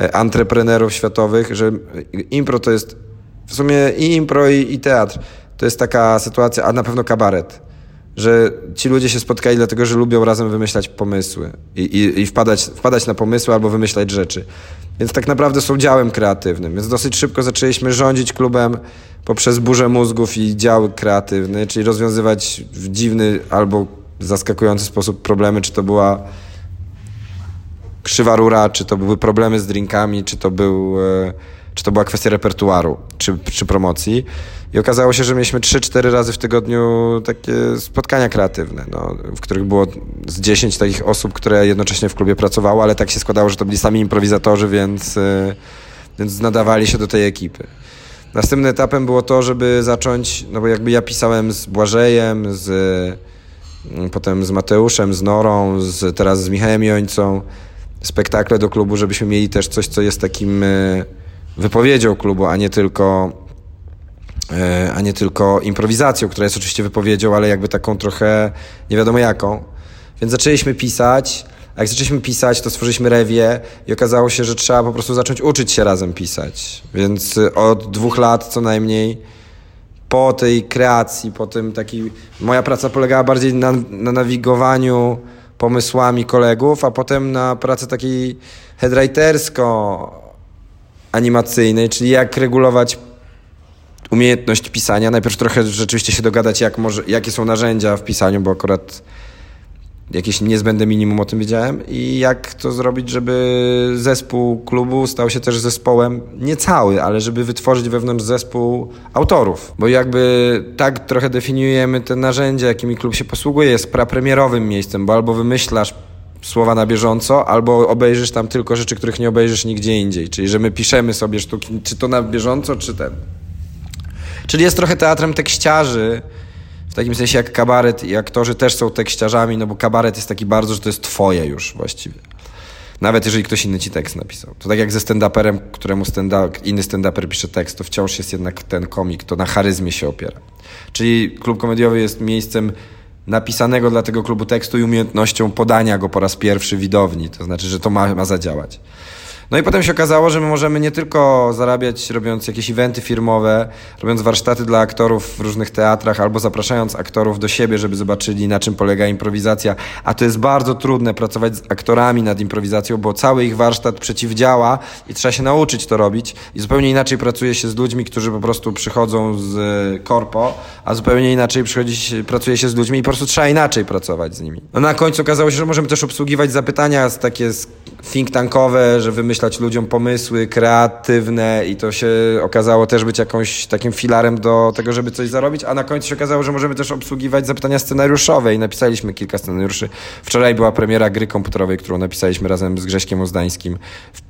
Speaker 1: e, antreprenerów światowych, że impro to jest w sumie i impro i, i teatr. To jest taka sytuacja, a na pewno kabaret, że ci ludzie się spotkali dlatego, że lubią razem wymyślać pomysły i, i, i wpadać, wpadać na pomysły albo wymyślać rzeczy. Więc tak naprawdę są działem kreatywnym. Więc dosyć szybko zaczęliśmy rządzić klubem poprzez burzę mózgów i dział kreatywny, czyli rozwiązywać w dziwny albo zaskakujący sposób problemy, czy to była krzywa rura, czy to były problemy z drinkami, czy to, był, e, czy to była kwestia repertuaru, czy, czy promocji. I okazało się, że mieliśmy 3-4 razy w tygodniu takie spotkania kreatywne, no, w których było z 10 takich osób, które jednocześnie w klubie pracowały, ale tak się składało, że to byli sami improwizatorzy, więc, e, więc nadawali się do tej ekipy. Następnym etapem było to, żeby zacząć, no bo jakby ja pisałem z Błażejem, z, potem z Mateuszem, z Norą, z, teraz z Michałem Jońcą, spektakle do klubu, żebyśmy mieli też coś, co jest takim e, wypowiedzią klubu, a nie tylko e, a nie tylko improwizacją, która jest oczywiście wypowiedzią, ale jakby taką trochę nie wiadomo jaką. Więc zaczęliśmy pisać, a jak zaczęliśmy pisać, to stworzyliśmy rewie i okazało się, że trzeba po prostu zacząć uczyć się razem pisać. Więc od dwóch lat co najmniej po tej kreacji, po tym takiej... Moja praca polegała bardziej na, na nawigowaniu pomysłami kolegów, a potem na pracę takiej headwritersko-animacyjnej, czyli jak regulować umiejętność pisania. Najpierw trochę rzeczywiście się dogadać, jak może, jakie są narzędzia w pisaniu, bo akurat jakieś niezbędne minimum o tym wiedziałem. I jak to zrobić, żeby zespół klubu stał się też zespołem, nie cały, ale żeby wytworzyć wewnątrz zespół autorów, bo jakby tak trochę definiujemy te narzędzia, jakimi klub się posługuje, jest prapremierowym miejscem, bo albo wymyślasz słowa na bieżąco, albo obejrzysz tam tylko rzeczy, których nie obejrzysz nigdzie indziej, czyli że my piszemy sobie sztuki, czy to na bieżąco, czy ten. Czyli jest trochę teatrem tekściarzy, w takim sensie jak kabaret i aktorzy też są tekściarzami, no bo kabaret jest taki bardzo, że to jest twoje już właściwie. Nawet jeżeli ktoś inny ci tekst napisał. To tak jak ze stand-uperem, któremu stand inny stand-uper pisze tekst, to wciąż jest jednak ten komik, to na charyzmie się opiera. Czyli klub komediowy jest miejscem napisanego dla tego klubu tekstu i umiejętnością podania go po raz pierwszy widowni. To znaczy, że to ma, ma zadziałać. No i potem się okazało, że my możemy nie tylko zarabiać robiąc jakieś eventy firmowe, robiąc warsztaty dla aktorów w różnych teatrach albo zapraszając aktorów do siebie, żeby zobaczyli na czym polega improwizacja, a to jest bardzo trudne pracować z aktorami nad improwizacją, bo cały ich warsztat przeciwdziała i trzeba się nauczyć to robić i zupełnie inaczej pracuje się z ludźmi, którzy po prostu przychodzą z korpo, a zupełnie inaczej przychodzi, pracuje się z ludźmi i po prostu trzeba inaczej pracować z nimi. No na końcu okazało się, że możemy też obsługiwać zapytania takie think tankowe, że wymyślać ludziom pomysły kreatywne i to się okazało też być jakąś takim filarem do tego, żeby coś zarobić, a na końcu się okazało, że możemy też obsługiwać zapytania scenariuszowe i napisaliśmy kilka scenariuszy. Wczoraj była premiera gry komputerowej, którą napisaliśmy razem z Grześkiem Ozdańskim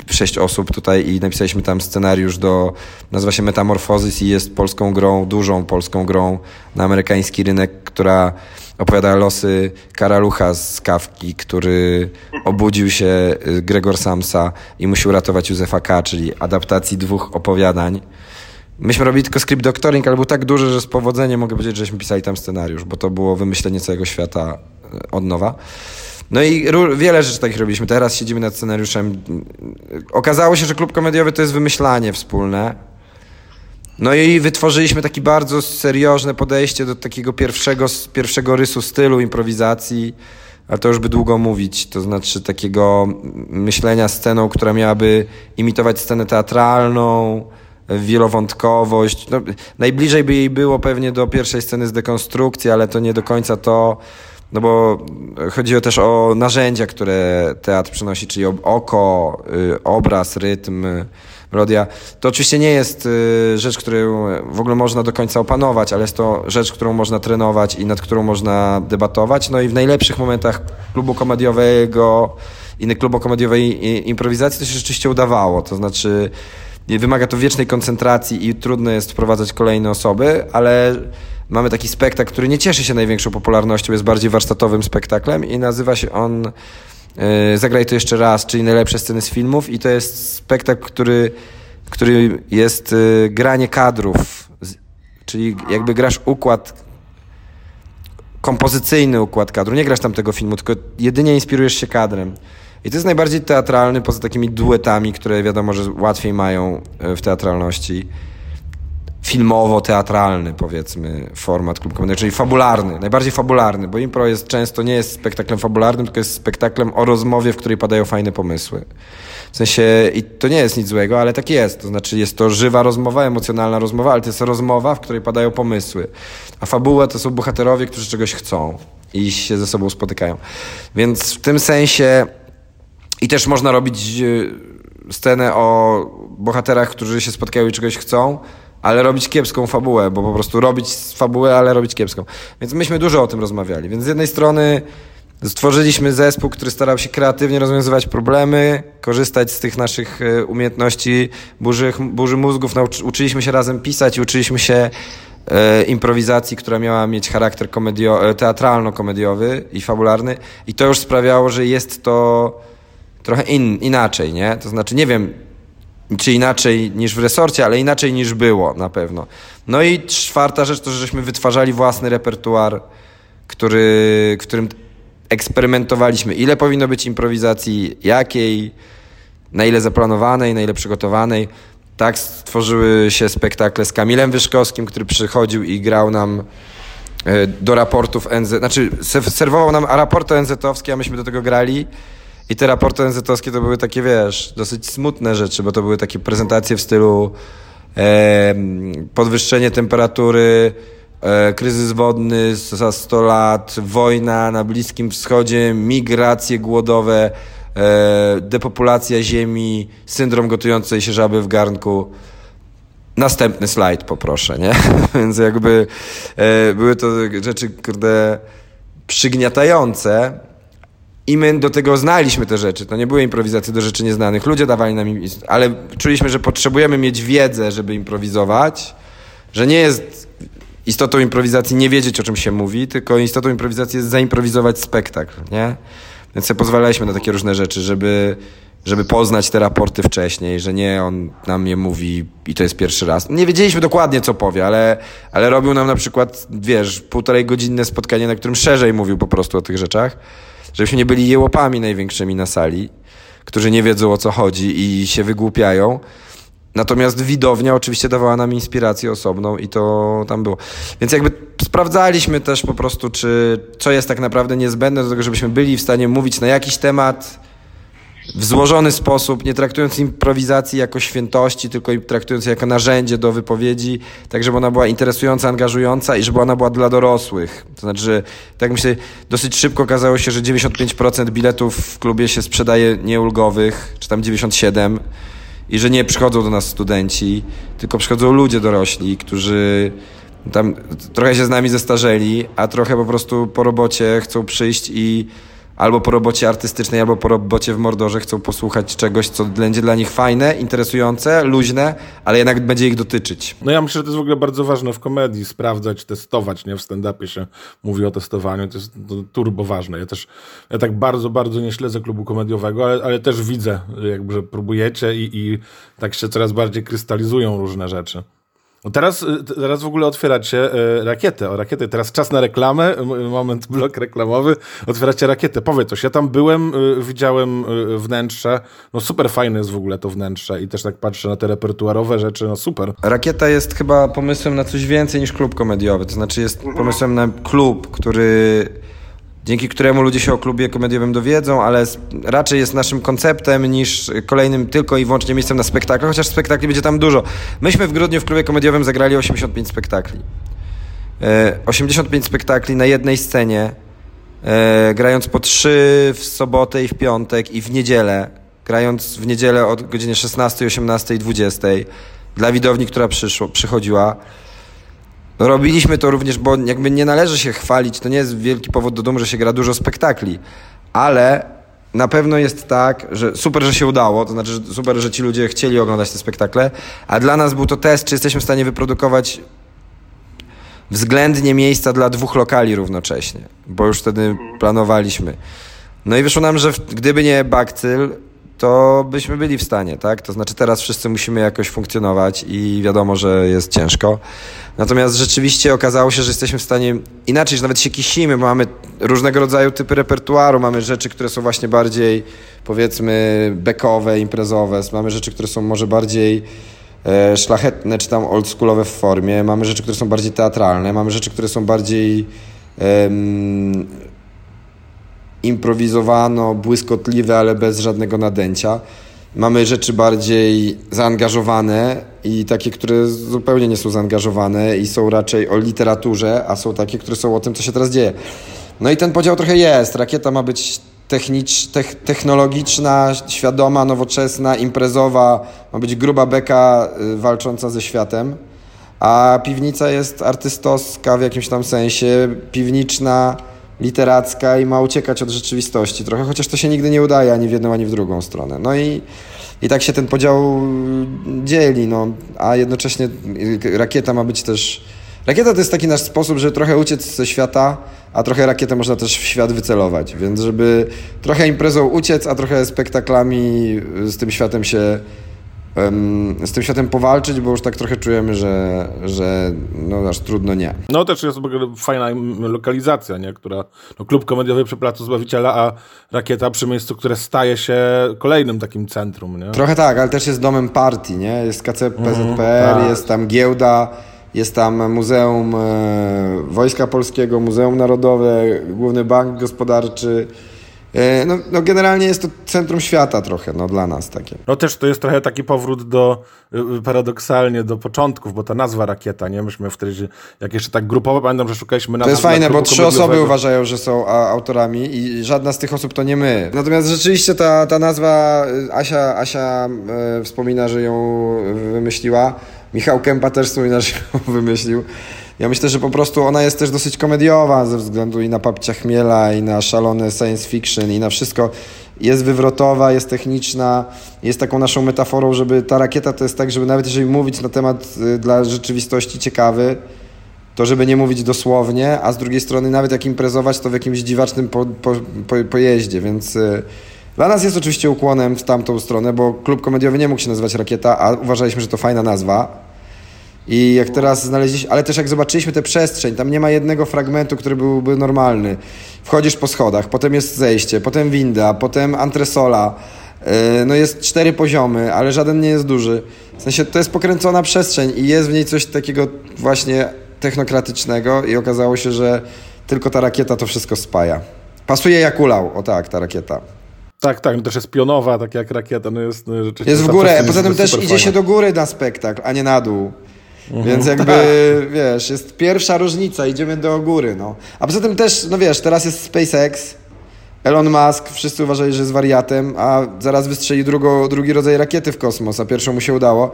Speaker 1: w sześć osób tutaj i napisaliśmy tam scenariusz do, nazywa się Metamorfosis i jest polską grą, dużą polską grą na amerykański rynek, która opowiada losy karalucha z Kawki, który obudził się y, Gregor Samsa i musiał ratować Józefa K., czyli adaptacji dwóch opowiadań. Myśmy robili tylko script doctoring, ale był tak duży, że z powodzeniem mogę powiedzieć, żeśmy pisali tam scenariusz, bo to było wymyślenie całego świata y, od nowa. No i wiele rzeczy takich robiliśmy. Teraz siedzimy nad scenariuszem. Okazało się, że klub komediowy to jest wymyślanie wspólne no i wytworzyliśmy takie bardzo seriozne podejście do takiego pierwszego, pierwszego rysu stylu improwizacji, ale to już by długo mówić, to znaczy takiego myślenia sceną, która miałaby imitować scenę teatralną, wielowątkowość. No, najbliżej by jej było pewnie do pierwszej sceny z dekonstrukcji, ale to nie do końca to, no bo chodzi też o narzędzia, które teatr przynosi, czyli oko, y, obraz, rytm, melodia. To oczywiście nie jest y, rzecz, którą w ogóle można do końca opanować, ale jest to rzecz, którą można trenować i nad którą można debatować. No i w najlepszych momentach klubu komediowego, innych klubu komediowej improwizacji to się rzeczywiście udawało. To znaczy wymaga to wiecznej koncentracji i trudno jest wprowadzać kolejne osoby, ale mamy taki spektakl, który nie cieszy się największą popularnością, jest bardziej warsztatowym spektaklem i nazywa się on zagraj to jeszcze raz, czyli najlepsze sceny z filmów i to jest spektakl, który, który jest e, granie kadrów, czyli jakby grasz układ kompozycyjny układ kadru. Nie grasz tam tego filmu, tylko jedynie inspirujesz się kadrem. I to jest najbardziej teatralny, poza takimi duetami, które wiadomo, że łatwiej mają e, w teatralności filmowo-teatralny, powiedzmy, format klub komedii, czyli fabularny, najbardziej fabularny, bo impro jest często nie jest spektaklem fabularnym, tylko jest spektaklem o rozmowie, w której padają fajne pomysły. W sensie, i to nie jest nic złego, ale tak jest. To znaczy, jest to żywa rozmowa, emocjonalna rozmowa, ale to jest rozmowa, w której padają pomysły. A fabuła to są bohaterowie, którzy czegoś chcą i się ze sobą spotykają. Więc w tym sensie i też można robić e, scenę o bohaterach, którzy się spotkają i czegoś chcą, ale robić kiepską fabułę, bo po prostu robić fabułę, ale robić kiepską. Więc myśmy dużo o tym rozmawiali. Więc z jednej strony stworzyliśmy zespół, który starał się kreatywnie rozwiązywać problemy, korzystać z tych naszych e, umiejętności burzy, burzy mózgów. Nauczy, uczyliśmy się razem pisać i uczyliśmy się e, improwizacji, która miała mieć charakter komedio, e, teatralno-komediowy i fabularny. I to już sprawiało, że jest to trochę in, inaczej, nie? To znaczy, nie wiem, czy inaczej niż w resorcie, ale inaczej niż było na pewno. No i czwarta rzecz to, żeśmy wytwarzali własny repertuar, który, którym eksperymentowaliśmy, ile powinno być improwizacji, jakiej, na ile zaplanowanej, na ile przygotowanej. Tak stworzyły się spektakle z Kamilem Wyszkowskim, który przychodził i grał nam e, do raportów NZ, znaczy serwował nam raporty NZ-owskie, a myśmy do tego grali i te raporty NZ-owskie to były takie, wiesz, dosyć smutne rzeczy, bo to były takie prezentacje w stylu e, podwyższenie temperatury, e, kryzys wodny za 100 lat, wojna na Bliskim Wschodzie, migracje głodowe, e, depopulacja ziemi, syndrom gotującej się żaby w garnku. Następny slajd poproszę, nie? Więc jakby e, były to rzeczy, kurde, przygniatające, i my do tego znaliśmy te rzeczy. To nie były improwizacje do rzeczy nieznanych. Ludzie dawali nam, ale czuliśmy, że potrzebujemy mieć wiedzę, żeby improwizować, że nie jest istotą improwizacji nie wiedzieć, o czym się mówi, tylko istotą improwizacji jest zaimprowizować spektakl, nie? Więc sobie pozwalaliśmy na takie różne rzeczy, żeby, żeby poznać te raporty wcześniej, że nie on nam je mówi i to jest pierwszy raz. Nie wiedzieliśmy dokładnie, co powie, ale, ale robił nam na przykład, wiesz, półtorej godzinne spotkanie, na którym szerzej mówił po prostu o tych rzeczach żebyśmy nie byli jełopami największymi na sali, którzy nie wiedzą o co chodzi i się wygłupiają. Natomiast widownia oczywiście dawała nam inspirację osobną i to tam było. Więc jakby sprawdzaliśmy też po prostu, czy co jest tak naprawdę niezbędne do tego, żebyśmy byli w stanie mówić na jakiś temat w złożony sposób, nie traktując improwizacji jako świętości, tylko traktując je jako narzędzie do wypowiedzi, tak żeby ona była interesująca, angażująca i żeby ona była dla dorosłych. To znaczy, tak myślę, dosyć szybko okazało się, że 95% biletów w klubie się sprzedaje nieulgowych, czy tam 97% i że nie przychodzą do nas studenci, tylko przychodzą ludzie dorośli, którzy tam trochę się z nami zestarzeli, a trochę po prostu po robocie chcą przyjść i albo po robocie artystycznej, albo po robocie w Mordorze chcą posłuchać czegoś, co będzie dla nich fajne, interesujące, luźne, ale jednak będzie ich dotyczyć.
Speaker 2: No ja myślę, że to jest w ogóle bardzo ważne w komedii, sprawdzać, testować, nie? W stand-upie się mówi o testowaniu, to jest turbo ważne. Ja też, ja tak bardzo, bardzo nie śledzę klubu komediowego, ale, ale też widzę, jakby, że próbujecie i, i tak się coraz bardziej krystalizują różne rzeczy. No teraz, y, teraz w ogóle otwieracie y, rakietę. O rakietę. Teraz czas na reklamę, moment blok reklamowy. Otwieracie rakietę. Powiedz coś. Ja tam byłem, y, widziałem wnętrze. No super fajne jest w ogóle to wnętrze i też tak patrzę na te repertuarowe rzeczy. No super.
Speaker 1: Rakieta jest chyba pomysłem na coś więcej niż klub komediowy. To znaczy jest pomysłem na klub, który dzięki któremu ludzie się o klubie komediowym dowiedzą, ale raczej jest naszym konceptem niż kolejnym tylko i wyłącznie miejscem na spektakle, chociaż spektakli będzie tam dużo. Myśmy w grudniu w klubie komediowym zagrali 85 spektakli. 85 e, spektakli na jednej scenie, e, grając po trzy w sobotę i w piątek i w niedzielę, grając w niedzielę od godziny 16, 18 i 20 dla widowni, która przyszło, przychodziła. Robiliśmy to również, bo jakby nie należy się chwalić, to nie jest wielki powód do dumy, że się gra dużo spektakli, ale na pewno jest tak, że super, że się udało, to znaczy że super, że ci ludzie chcieli oglądać te spektakle, a dla nas był to test, czy jesteśmy w stanie wyprodukować względnie miejsca dla dwóch lokali równocześnie, bo już wtedy planowaliśmy. No i wyszło nam, że gdyby nie bakcyl, to byśmy byli w stanie, tak? To znaczy teraz wszyscy musimy jakoś funkcjonować i wiadomo, że jest ciężko. Natomiast rzeczywiście okazało się, że jesteśmy w stanie inaczej, że nawet się kisimy, bo mamy różnego rodzaju typy repertuaru, mamy rzeczy, które są właśnie bardziej powiedzmy bekowe, imprezowe, mamy rzeczy, które są może bardziej e, szlachetne czy tam oldschoolowe w formie, mamy rzeczy, które są bardziej teatralne, mamy rzeczy, które są bardziej improwizowano, błyskotliwe, ale bez żadnego nadęcia. Mamy rzeczy bardziej zaangażowane i takie, które zupełnie nie są zaangażowane i są raczej o literaturze, a są takie, które są o tym, co się teraz dzieje. No i ten podział trochę jest. Rakieta ma być technicz, technologiczna, świadoma, nowoczesna, imprezowa, ma być gruba beka y, walcząca ze światem, a piwnica jest artystowska w jakimś tam sensie, piwniczna, literacka i ma uciekać od rzeczywistości trochę, chociaż to się nigdy nie udaje ani w jedną, ani w drugą stronę. No i, i tak się ten podział dzieli, no, a jednocześnie rakieta ma być też... Rakieta to jest taki nasz sposób, żeby trochę uciec ze świata, a trochę rakietę można też w świat wycelować, więc żeby trochę imprezą uciec, a trochę spektaklami z tym światem się z tym światem powalczyć, bo już tak trochę czujemy, że, że no aż trudno nie.
Speaker 2: No też jest fajna lokalizacja, nie? która no, klub komediowy przy Placu Zbawiciela, a rakieta przy miejscu, które staje się kolejnym takim centrum. Nie?
Speaker 1: Trochę tak, ale też jest domem partii, nie? Jest KC PZPR, mm, tak. jest tam giełda, jest tam Muzeum e, Wojska Polskiego, Muzeum Narodowe, Główny Bank Gospodarczy, no, no, generalnie jest to centrum świata trochę, no dla nas takie.
Speaker 2: No też to jest trochę taki powrót do, y, y, paradoksalnie do początków, bo ta nazwa rakieta, nie? Myśmy wtedy, jak jeszcze tak grupowo, pamiętam, że szukaliśmy nazwy.
Speaker 1: To jest fajne, bo trzy osoby uważają, że są autorami i żadna z tych osób to nie my. Natomiast rzeczywiście ta, ta nazwa, y, Asia, Asia e, wspomina, że ją wymyśliła. Michał Kępa też wspomina, że ją wymyślił. Ja myślę, że po prostu ona jest też dosyć komediowa ze względu i na papcia chmiela, i na szalone science fiction, i na wszystko. Jest wywrotowa, jest techniczna, jest taką naszą metaforą, żeby ta rakieta to jest tak, żeby nawet jeżeli mówić na temat y, dla rzeczywistości ciekawy, to żeby nie mówić dosłownie, a z drugiej strony nawet jak imprezować, to w jakimś dziwacznym po, po, po, pojeździe, więc... Y, dla nas jest oczywiście ukłonem w tamtą stronę, bo klub komediowy nie mógł się nazywać Rakieta, a uważaliśmy, że to fajna nazwa. I jak teraz znaleźliśmy, ale też jak zobaczyliśmy tę przestrzeń, tam nie ma jednego fragmentu, który byłby normalny. Wchodzisz po schodach, potem jest zejście, potem winda, potem antresola, E, no jest cztery poziomy, ale żaden nie jest duży. W sensie to jest pokręcona przestrzeń i jest w niej coś takiego właśnie technokratycznego i okazało się, że tylko ta rakieta to wszystko spaja. Pasuje jak ulał, o tak, ta rakieta.
Speaker 2: Tak, tak, no też jest pionowa, tak jak rakieta, no jest no.
Speaker 1: Jest w górę, poza tym też idzie się do góry na spektakl, a nie na dół. Mhm, Więc jakby, tak. wiesz, jest pierwsza różnica, idziemy do góry, no. A poza tym też, no wiesz, teraz jest SpaceX, Elon Musk, wszyscy uważali, że jest wariatem, a zaraz wystrzeli drugo, drugi rodzaj rakiety w kosmos, a pierwszą mu się udało.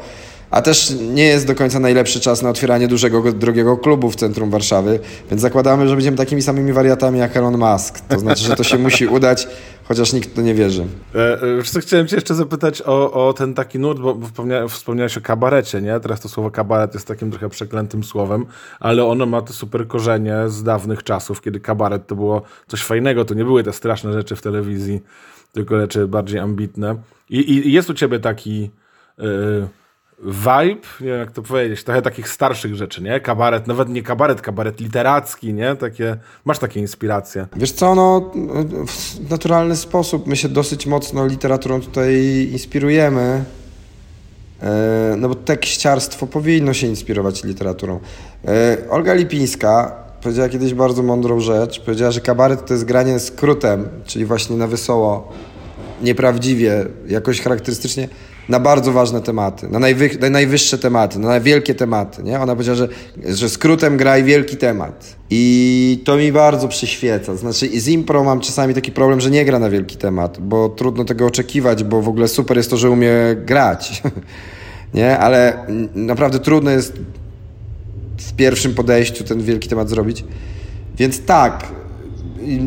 Speaker 1: A też nie jest do końca najlepszy czas na otwieranie dużego, drogiego klubu w centrum Warszawy, więc zakładamy, że będziemy takimi samymi wariatami jak Elon Musk. To znaczy, że to się musi udać, chociaż nikt to nie wierzy.
Speaker 2: E, e, chciałem cię jeszcze zapytać o, o ten taki nurt, bo wspomniałeś o kabarecie, nie? Teraz to słowo kabaret jest takim trochę przeklętym słowem, ale ono ma te super korzenie z dawnych czasów, kiedy kabaret to było coś fajnego, to nie były te straszne rzeczy w telewizji, tylko rzeczy bardziej ambitne. I, i jest u ciebie taki... Yy, vibe, nie wiem jak to powiedzieć, trochę takich starszych rzeczy, nie? Kabaret, nawet nie kabaret, kabaret literacki, nie? Takie, masz takie inspiracje.
Speaker 1: Wiesz co, no w naturalny sposób my się dosyć mocno literaturą tutaj inspirujemy. E, no bo tekściarstwo powinno się inspirować literaturą. E, Olga Lipińska powiedziała kiedyś bardzo mądrą rzecz. Powiedziała, że kabaret to jest granie skrótem, czyli właśnie na wesoło, nieprawdziwie, jakoś charakterystycznie na bardzo ważne tematy, na, najwy, na najwyższe tematy, na wielkie tematy. Nie? Ona powiedziała, że, że skrótem graj wielki temat. I to mi bardzo przyświeca. Znaczy, z impro mam czasami taki problem, że nie gra na wielki temat, bo trudno tego oczekiwać, bo w ogóle super jest to, że umie grać. nie? Ale naprawdę trudno jest w pierwszym podejściu ten wielki temat zrobić. Więc tak,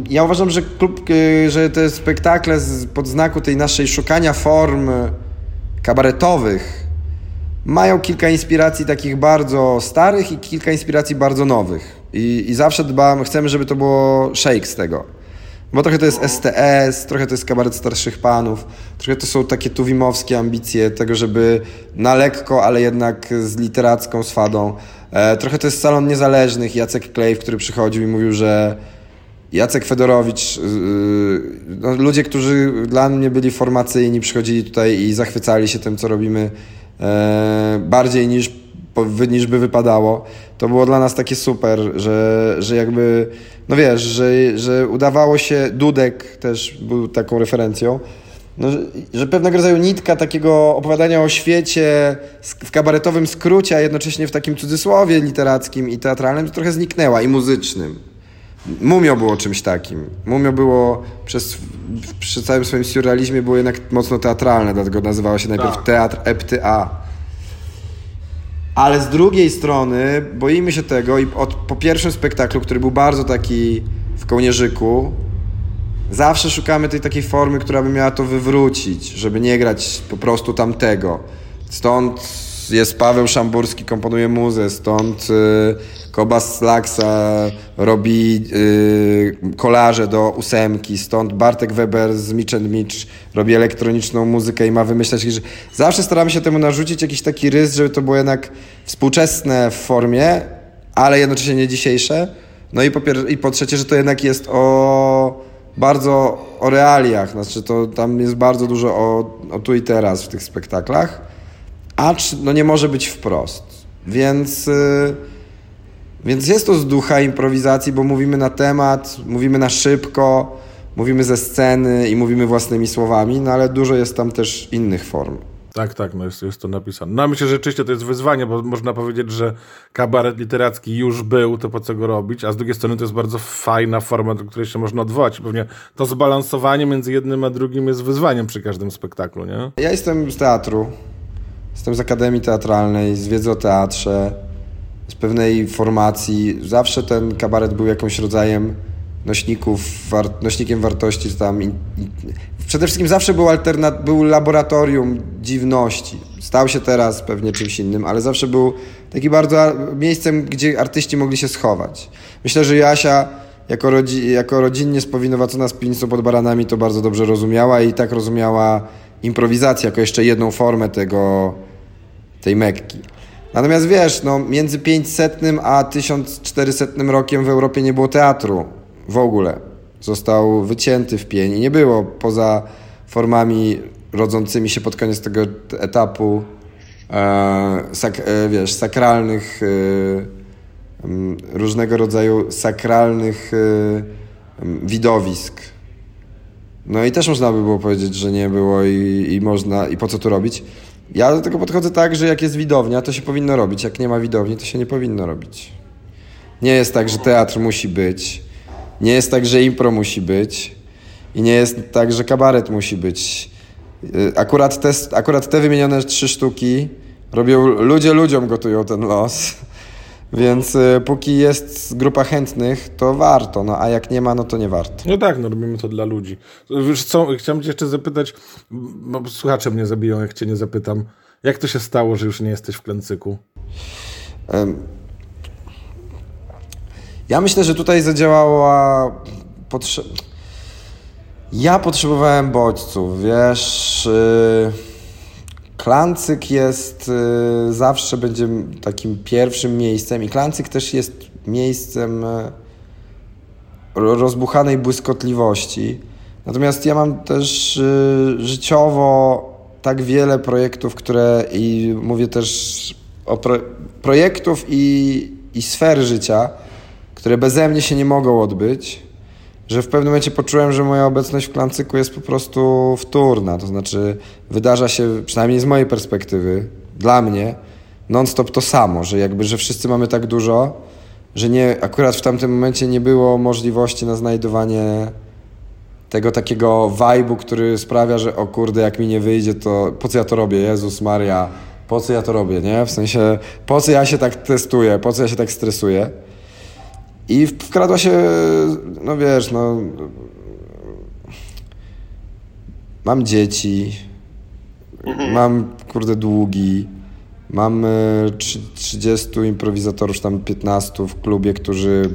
Speaker 1: ja uważam, że klub, y, że te spektakle pod znaku tej naszej szukania form kabaretowych mają kilka inspiracji takich bardzo starych i kilka inspiracji bardzo nowych. I, i zawsze dbam, chcemy, żeby to było shake z tego. Bo trochę to jest STS, trochę to jest kabaret starszych panów, trochę to są takie tuwimowskie ambicje tego, żeby na lekko, ale jednak z literacką swadą. E, trochę to jest salon niezależnych, Jacek Klejw, który przychodził i mówił, że Jacek Fedorowicz, yy, no, ludzie, którzy dla mnie byli formacyjni, przychodzili tutaj i zachwycali się tym, co robimy e, bardziej niż, niż by wypadało. To było dla nas takie super, że, że jakby, no wiesz, że, że udawało się, Dudek też był taką referencją, no, że, że pewnego rodzaju nitka takiego opowiadania o świecie w kabaretowym skrócie, a jednocześnie w takim cudzysłowie literackim i teatralnym trochę zniknęła i muzycznym. Mumio było czymś takim. Mumio było przez, przy całym swoim surrealizmie było jednak mocno teatralne, dlatego nazywało się najpierw tak. Teatr EPTA. Ale z drugiej strony boimy się tego i od, po pierwszym spektaklu, który był bardzo taki w kołnierzyku, zawsze szukamy tej takiej formy, która by miała to wywrócić, żeby nie grać po prostu tamtego. Stąd jest Paweł Szamburski, komponuje muzę, stąd y, Kobas Laksa robi y, kolaże do ósemki, stąd Bartek Weber z Mitch and Mitch robi elektroniczną muzykę i ma wymyślać, że zawsze staramy się temu narzucić jakiś taki rys, żeby to było jednak współczesne w formie, ale jednocześnie nie dzisiejsze. No i po, i po trzecie, że to jednak jest o bardzo o realiach, znaczy to tam jest bardzo dużo o, o tu i teraz w tych spektaklach, acz no nie może być wprost. Więc... Yy, więc jest to z ducha improwizacji, bo mówimy na temat, mówimy na szybko, mówimy ze sceny i mówimy własnymi słowami, no ale dużo jest tam też innych form.
Speaker 2: Tak, tak, no jest, jest to napisane. No myślę, że rzeczywiście to jest wyzwanie, bo można powiedzieć, że kabaret literacki już był, to po co go robić, a z drugiej strony to jest bardzo fajna forma, do której się można odwołać. Pewnie to zbalansowanie między jednym a drugim jest wyzwaniem przy każdym spektaklu, nie?
Speaker 1: Ja jestem z teatru, jestem z Akademii Teatralnej, z wiedzy o teatrze, z pewnej formacji. Zawsze ten kabaret był jakimś rodzajem nośników, war, nośnikiem wartości. Tam i, i, przede wszystkim zawsze był, alternat, był laboratorium dziwności. Stał się teraz pewnie czymś innym, ale zawsze był taki bardzo miejscem, gdzie artyści mogli się schować. Myślę, że Jasia jako, rodzi, jako rodzinnie spowinowacona z piwnicą pod baranami to bardzo dobrze rozumiała i tak rozumiała improwizację jako jeszcze jedną formę tego, tej Mekki. Natomiast wiesz, no, między 500 a 1400 rokiem w Europie nie było teatru w ogóle. Został wycięty w pień i nie było poza formami rodzącymi się pod koniec tego etapu e, sak, e, wiesz, sakralnych e, różnego rodzaju sakralnych e, widowisk. No i też można by było powiedzieć, że nie było i, i można, i po co to robić. Ja do tego podchodzę tak, że jak jest widownia, to się powinno robić. Jak nie ma widowni, to się nie powinno robić. Nie jest tak, że teatr musi być. Nie jest tak, że impro musi być. I nie jest tak, że kabaret musi być. Y, akurat te, akurat te wymienione trzy sztuki robią ludzie ludziom gotują ten los. Więc y, póki jest grupa chętnych, to warto, no a jak nie ma, no to nie warto.
Speaker 2: No tak, no robimy to dla ludzi. Wiesz co, chciałem cię jeszcze zapytać, bo słuchacze mnie zabiją, jak cię nie zapytam. Jak to się stało, że już nie jesteś w Klęcyku? Um,
Speaker 1: ja myślę, że tutaj zadziałała potrzeba ja potrzebowałem bodźców, wiesz. Yy, Klancyk jest yy, zawsze będzie takim pierwszym miejscem i Klancyk też jest miejscem yy, rozbuchanej błyskotliwości. Natomiast ja mam też życiowo tak wiele projektów, które i mówię też o pro, projektów i, i sfery życia, które beze mnie się nie mogą odbyć że w pewnym momencie poczułem, że moja obecność w Klancyku jest po prostu wtórna. To znaczy, wydarza się, przynajmniej z mojej perspektywy, dla mnie, non-stop to samo, że jakby, że wszyscy mamy tak dużo, że nie, akurat w tamtym momencie nie było możliwości na znajdowanie tego takiego vibe'u, który sprawia, że o kurde, jak mi nie wyjdzie, to po co ja to robię? Jezus Maria, po co ja to robię, nie? W sensie, po co ja się tak testuję, po co ja się tak stresuję? I wkradła się, no wiesz, no. Mam dzieci, mhm. mam kurde długi, mam 30 improwizatorów, tam 15 w klubie, którzy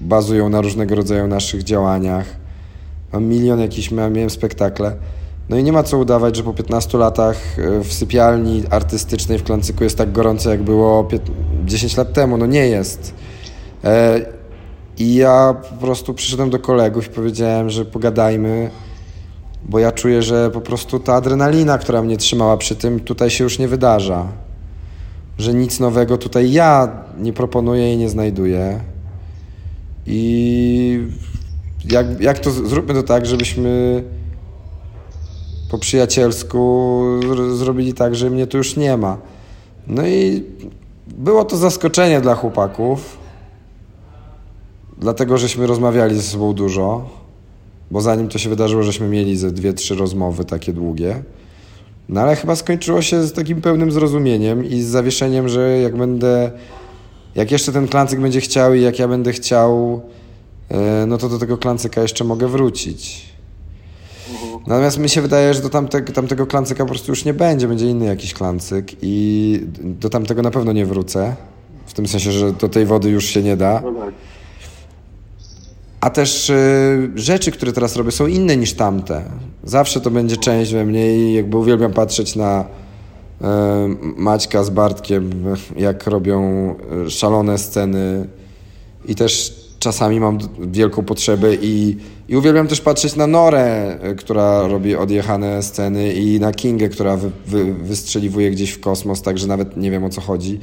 Speaker 1: bazują na różnego rodzaju naszych działaniach. Mam milion jakichś, miałem spektakle. No i nie ma co udawać, że po 15 latach e, w sypialni artystycznej w Klancyku jest tak gorąco, jak było 10 lat temu. No nie jest. E, I ja po prostu przyszedłem do kolegów i powiedziałem, że pogadajmy, bo ja czuję, że po prostu ta adrenalina, która mnie trzymała przy tym, tutaj się już nie wydarza. Że nic nowego tutaj ja nie proponuję i nie znajduję. I jak, jak to zróbmy to tak, żebyśmy po przyjacielsku zrobili tak, że mnie tu już nie ma. No i było to zaskoczenie dla chłopaków dlatego żeśmy rozmawiali ze sobą dużo, bo zanim to się wydarzyło, żeśmy mieli ze dwie, trzy rozmowy takie długie. No ale chyba skończyło się z takim pełnym zrozumieniem i z zawieszeniem, że jak będę, jak jeszcze ten klancyk będzie chciał i jak ja będę chciał, e, no to do tego klancyka jeszcze mogę wrócić. Natomiast mi się wydaje, że do tamte, tamtego klancyka po prostu już nie będzie, będzie inny jakiś klancyk i do tamtego na pewno nie wrócę. W tym sensie, że do tej wody już się nie da. A też y, rzeczy, które teraz robię, są inne niż tamte. Zawsze to będzie część we mnie i jakby uwielbiam patrzeć na y, Maćka z Bartkiem, jak robią y, szalone sceny i też czasami mam wielką potrzebę i, i uwielbiam też patrzeć na Norę, która robi odjechane sceny i na Kingę, która wy, wy, wystrzeliwuje gdzieś w kosmos, także nawet nie wiem o co chodzi.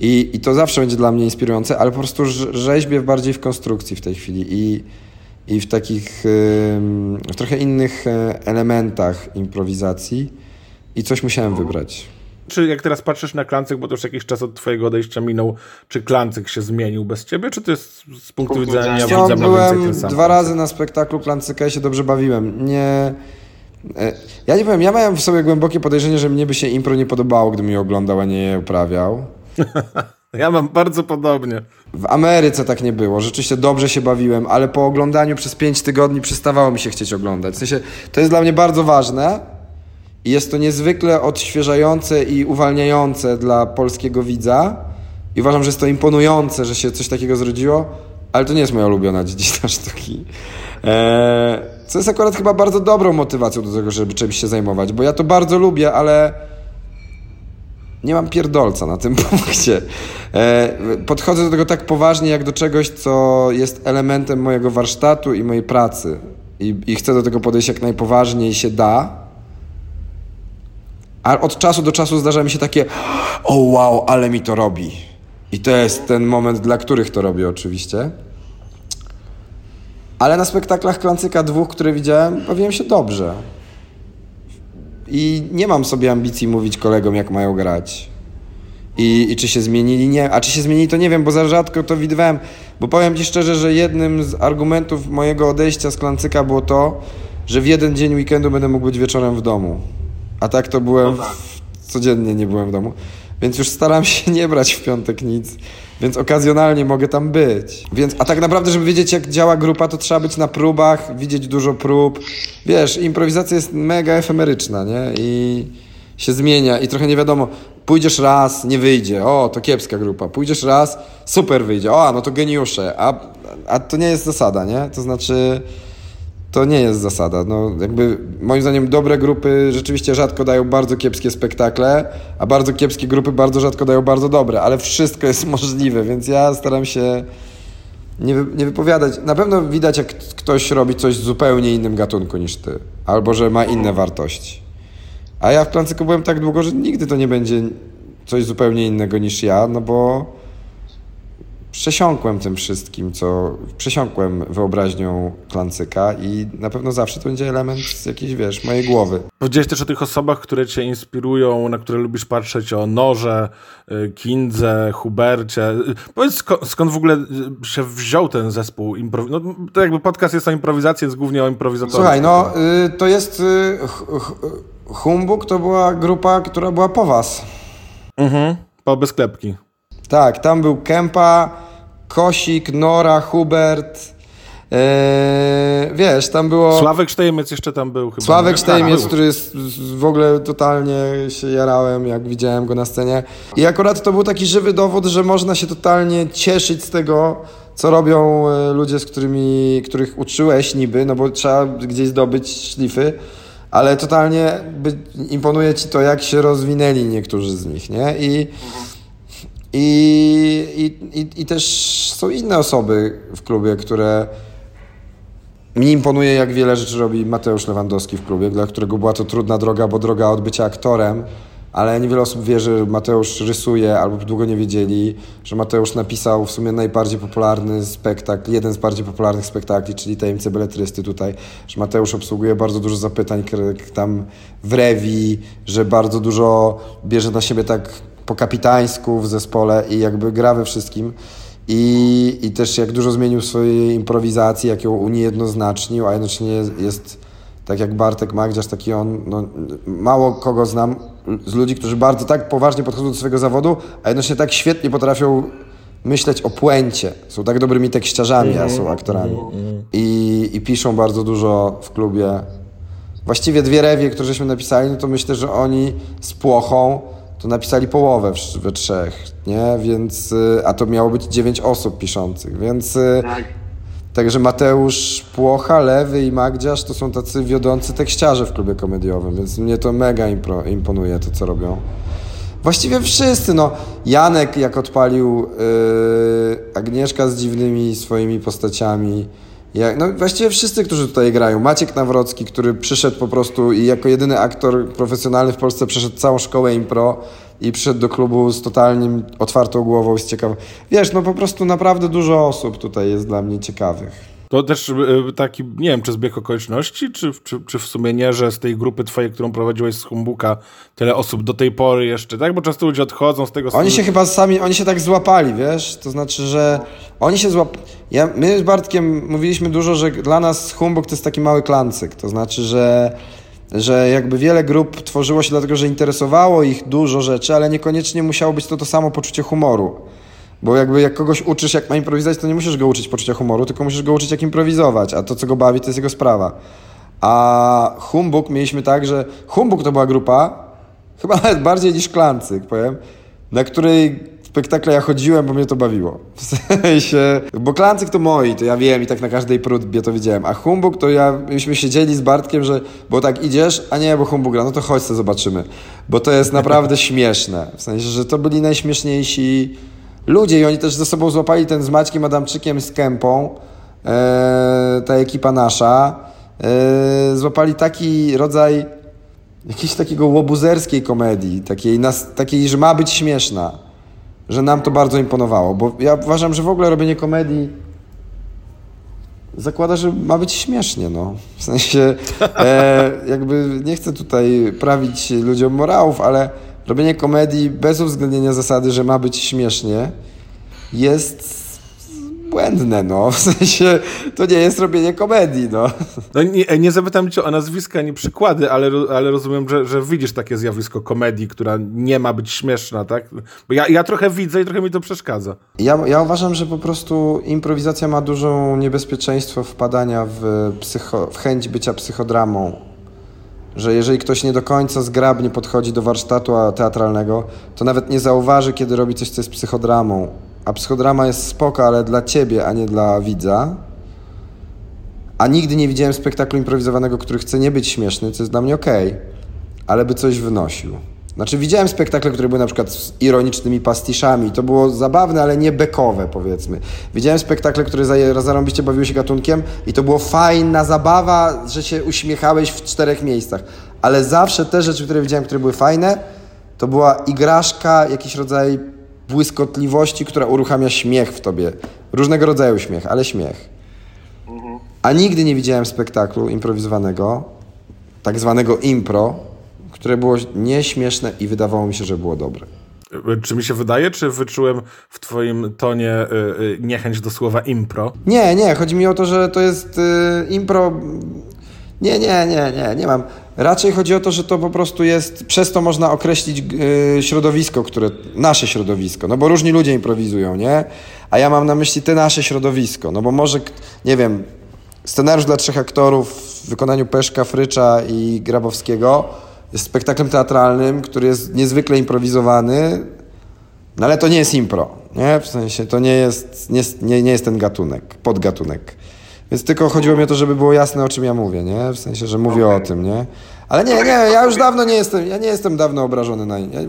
Speaker 1: I, I to zawsze będzie dla mnie inspirujące, ale po prostu rzeźbię bardziej w konstrukcji w tej chwili i, i w takich w trochę innych e, elementach improwizacji i coś musiałem wybrać.
Speaker 2: Czy jak teraz patrzysz na Klancyk, bo to już jakiś czas od twojego odejścia minął, czy Klancyk się zmienił bez ciebie, czy to jest z punktu widzenia widza
Speaker 1: no, byłem dwa razy na spektaklu Klancyka i się dobrze bawiłem. Nie... E, ja nie powiem, ja miałem w sobie głębokie podejrzenie, że mnie by się impro nie podobało, gdybym je oglądał, a nie je uprawiał.
Speaker 2: ja mam bardzo podobnie.
Speaker 1: W Ameryce tak nie było. Rzeczywiście dobrze się bawiłem, ale po oglądaniu przez pięć tygodni przestawało mi się chcieć oglądać. W sensie, to jest dla mnie bardzo ważne, jest to niezwykle odświeżające i uwalniające dla polskiego widza. I uważam, że jest to imponujące, że się coś takiego zrodziło, ale to nie jest moja ulubiona dziedzina sztuki. Eee, co jest akurat chyba bardzo dobrą motywacją do tego, żeby czymś się zajmować, bo ja to bardzo lubię, ale nie mam pierdolca na tym punkcie. Eee, podchodzę do tego tak poważnie, jak do czegoś, co jest elementem mojego warsztatu i mojej pracy. I, i chcę do tego podejść jak najpoważniej się da A od czasu do czasu zdarza mi się takie, o wow, ale mi to robi. I to jest ten moment, dla których to robię oczywiście. Ale na spektaklach Klancyka dwóch, które widziałem, bawiłem się dobrze. I nie mam sobie ambicji mówić kolegom, jak mają grać. I, I, czy się zmienili? Nie. A czy się zmienili, to nie wiem, bo za rzadko to widywałem. Bo powiem Ci szczerze, że jednym z argumentów mojego odejścia z Klancyka było to, że w jeden dzień weekendu będę mógł być wieczorem w domu. A tak to byłem, no tak. codziennie nie byłem w domu. Więc już staram się nie brać w piątek nic, więc okazjonalnie mogę tam być. Więc, a tak naprawdę, żeby wiedzieć, jak działa grupa, to trzeba być na próbach, widzieć dużo prób. Wiesz, improwizacja jest mega efemeryczna, nie? I się zmienia i trochę nie wiadomo, pójdziesz raz, nie wyjdzie, o, to kiepska grupa. Pójdziesz raz, super wyjdzie, o, no to geniusze. A, a to nie jest zasada, nie? To znaczy to nie jest zasada. No, jakby moim zdaniem dobre grupy rzeczywiście rzadko dają bardzo kiepskie spektakle, a bardzo kiepskie grupy bardzo rzadko dają bardzo dobre, ale wszystko jest możliwe, więc ja staram się nie, nie wypowiadać. Na pewno widać, jak ktoś robi coś w zupełnie innym gatunku niż ty, albo że ma inne wartości. A ja w Klancyku byłem tak długo, że nigdy to nie będzie coś zupełnie innego niż ja, no bo przesiąkłem tym wszystkim, co przesiąkłem wyobraźnią Klancyka i na pewno zawsze to będzie element z jakiejś, wiesz, mojej głowy.
Speaker 2: Powiedziałeś też o tych osobach, które cię inspirują, na które lubisz patrzeć, o Norze, y, Kindze, Hubercie. Powiedz, skąd, skąd w ogóle y, się wziął ten zespół? Improwi no, to jakby podcast jest o improwizacji, jest głównie o improwizatorach.
Speaker 1: Słuchaj, no y, to jest... Y, Humbug to była grupa, która była po was.
Speaker 2: Mhm, po bezklepki.
Speaker 1: Tak, tam był Kempa, Kosik, Nora, Hubert. Eee, wiesz, tam było.
Speaker 2: Sławek Sztejmec jeszcze tam był chyba.
Speaker 1: Sławek Sztejmec, tak, który jest w ogóle totalnie się jarałem, jak widziałem go na scenie. I akurat to był taki żywy dowód, że można się totalnie cieszyć z tego, co robią e, ludzie, z którymi, których uczyłeś niby, no bo trzeba gdzieś zdobyć szlify ale totalnie imponuje ci to, jak się rozwinęli niektórzy z nich, nie? I, mhm. I, i, i, też są inne osoby w klubie, które mi imponuje, jak wiele rzeczy robi Mateusz Lewandowski w klubie, dla którego była to trudna droga, bo droga od bycia aktorem ale niewiele osób wie, że Mateusz rysuje, albo długo nie wiedzieli, że Mateusz napisał w sumie najbardziej popularny spektakl, jeden z bardziej popularnych spektakli, czyli Tajemnice Beletrysty tutaj, że Mateusz obsługuje bardzo dużo zapytań tam w rewi, że bardzo dużo bierze na siebie tak po kapitańsku w zespole i jakby gra we wszystkim. I, I też jak dużo zmienił swojej improwizacji, jak ją uniejednoznacznił, a jednocześnie jest tak jak Bartek Magdziarz, taki on, no, mało kogo znam z ludzi, którzy bardzo tak poważnie podchodzą do swojego zawodu, a jednocześnie tak świetnie potrafią myśleć o puencie. Są tak dobrymi tekściarzami, a są aktorami. I, I piszą bardzo dużo w klubie. Właściwie dwie rewie, które żeśmy napisali, no to myślę, że oni z Płochą to napisali połowę we trzech, nie? Więc, y, a to miało być dziewięć osób piszących, więc y, tak. Także Mateusz Płocha, Lewy i Magdziarz to są tacy wiodący tekściarze w klubie komediowym, więc mnie to mega impro, imponuje to, co robią. Właściwie wszyscy, no. Janek jak odpalił, yy, Agnieszka z dziwnymi swoimi postaciami, jak, no właściwie wszyscy, którzy tutaj grają. Maciek Nawrocki, który przyszedł po prostu i jako jedyny aktor profesjonalny w Polsce przeszedł całą szkołę impro i przyszedł do klubu z totalnie otwartą głową, z ciekawą. Wiesz, no po prostu naprawdę dużo osób tutaj jest dla mnie ciekawych.
Speaker 2: To też e, taki, nie wiem, czy zbieg okoliczności, czy, czy, czy w sumie nie, że z tej grupy twojej, którą prowadziłeś z Humbuka, tyle osób do tej pory jeszcze, tak? Bo często ludzie odchodzą z tego...
Speaker 1: Oni się chyba sami, oni się tak złapali, wiesz? To znaczy, że oni się złapali... Ja, my z Bartkiem mówiliśmy dużo, że dla nas Humbuk to jest taki mały klancyk. To znaczy, że że jakby wiele grup tworzyło się dlatego, że interesowało ich dużo rzeczy, ale niekoniecznie musiało być to to samo poczucie humoru. Bo jakby jak kogoś uczysz, jak ma improwizować, to nie musisz go uczyć poczucia humoru, tylko musisz go uczyć, jak improwizować, a to, co go bawi, to jest jego sprawa. A Humbug mieliśmy tak, że Humbug to była grupa, chyba nawet bardziej niż Klancyk, powiem, na której spektakle ja chodziłem, bo mnie to bawiło. W sensie, bo Klancyk to moi, to ja wiem i tak na każdej próbie to widziałem, a Humbug to ja, myśmy siedzieli z Bartkiem, że, bo tak idziesz, a nie, bo Humbug gra, no to chodź sobie zobaczymy. Bo to jest naprawdę śmieszne. W sensie, że to byli najśmieszniejsi ludzie i oni też ze sobą złapali ten z Maćkiem Adamczykiem, z Kępą, e, ta ekipa nasza, e, złapali taki rodzaj jakiejś takiego łobuzerskiej komedii, takiej, nas, takiej, że ma być śmieszna, że nam to bardzo imponowało, bo ja uważam, że w ogóle robienie komedii zakłada, że ma być śmiesznie, no. W sensie, e, jakby nie chcę tutaj prawić ludziom morałów, ale robienie komedii bez uwzględnienia zasady, że ma być śmiesznie, jest błędne, no. W sensie, to nie jest robienie komedii, no.
Speaker 2: no nie, nie zapytam cię o nazwiska ani przykłady, ale, ale rozumiem, że, że widzisz takie zjawisko komedii, która nie ma być śmieszna, tak? Bo ja, ja trochę widzę i trochę mi to przeszkadza.
Speaker 1: Ja, ja uważam, że po prostu improwizacja ma dużą niebezpieczeństwo wpadania w, psycho, w chęć bycia psychodramą. Że jeżeli ktoś nie do końca zgrabnie podchodzi do warsztatu teatralnego, to nawet nie zauważy, kiedy robi coś, co jest psychodramą a psychodrama jest spoko, ale dla ciebie, a nie dla widza. A nigdy nie widziałem spektaklu improwizowanego, który chce nie być śmieszny, co jest dla mnie okay, ale by coś wnosił. Znaczy widziałem spektakle, które były na przykład z ironicznymi pastiszami. To było zabawne, ale nie bekowe, powiedzmy. Widziałem spektakle, które zarąbiście bawiły się gatunkiem i to było fajna zabawa, że się uśmiechałeś w czterech miejscach. Ale zawsze te rzeczy, które widziałem, które były fajne, to była igraszka, jakiś rodzaj błyskotliwości, która uruchamia śmiech w tobie. Różnego rodzaju śmiech, ale śmiech. A nigdy nie widziałem spektaklu improwizowanego, tak zwanego impro, które było nieśmieszne i wydawało mi się, że było dobre.
Speaker 2: Czy mi się wydaje, czy wyczułem w twoim tonie y, y, niechęć do słowa impro?
Speaker 1: Nie, nie. Chodzi mi o to, że to jest y, impro nie, nie, nie, nie, nie mam. Raczej chodzi o to, że to po prostu jest, przez to można określić yy, środowisko, które, nasze środowisko, no bo różni ludzie improwizują, nie? A ja mam na myśli te nasze środowisko, no bo może, nie wiem, scenariusz dla trzech aktorów w wykonaniu Peszka, Frycza i Grabowskiego jest spektaklem teatralnym, który jest niezwykle improwizowany, no ale to nie jest impro, nie? W sensie to nie jest, nie, nie jest ten gatunek, podgatunek. Więc tylko chodziło mi o to, żeby było jasne, o czym ja mówię, nie? W sensie, że mówię okay. o tym, nie? Ale nie, nie, ja już dawno nie jestem, ja nie jestem dawno obrażony na... Ja,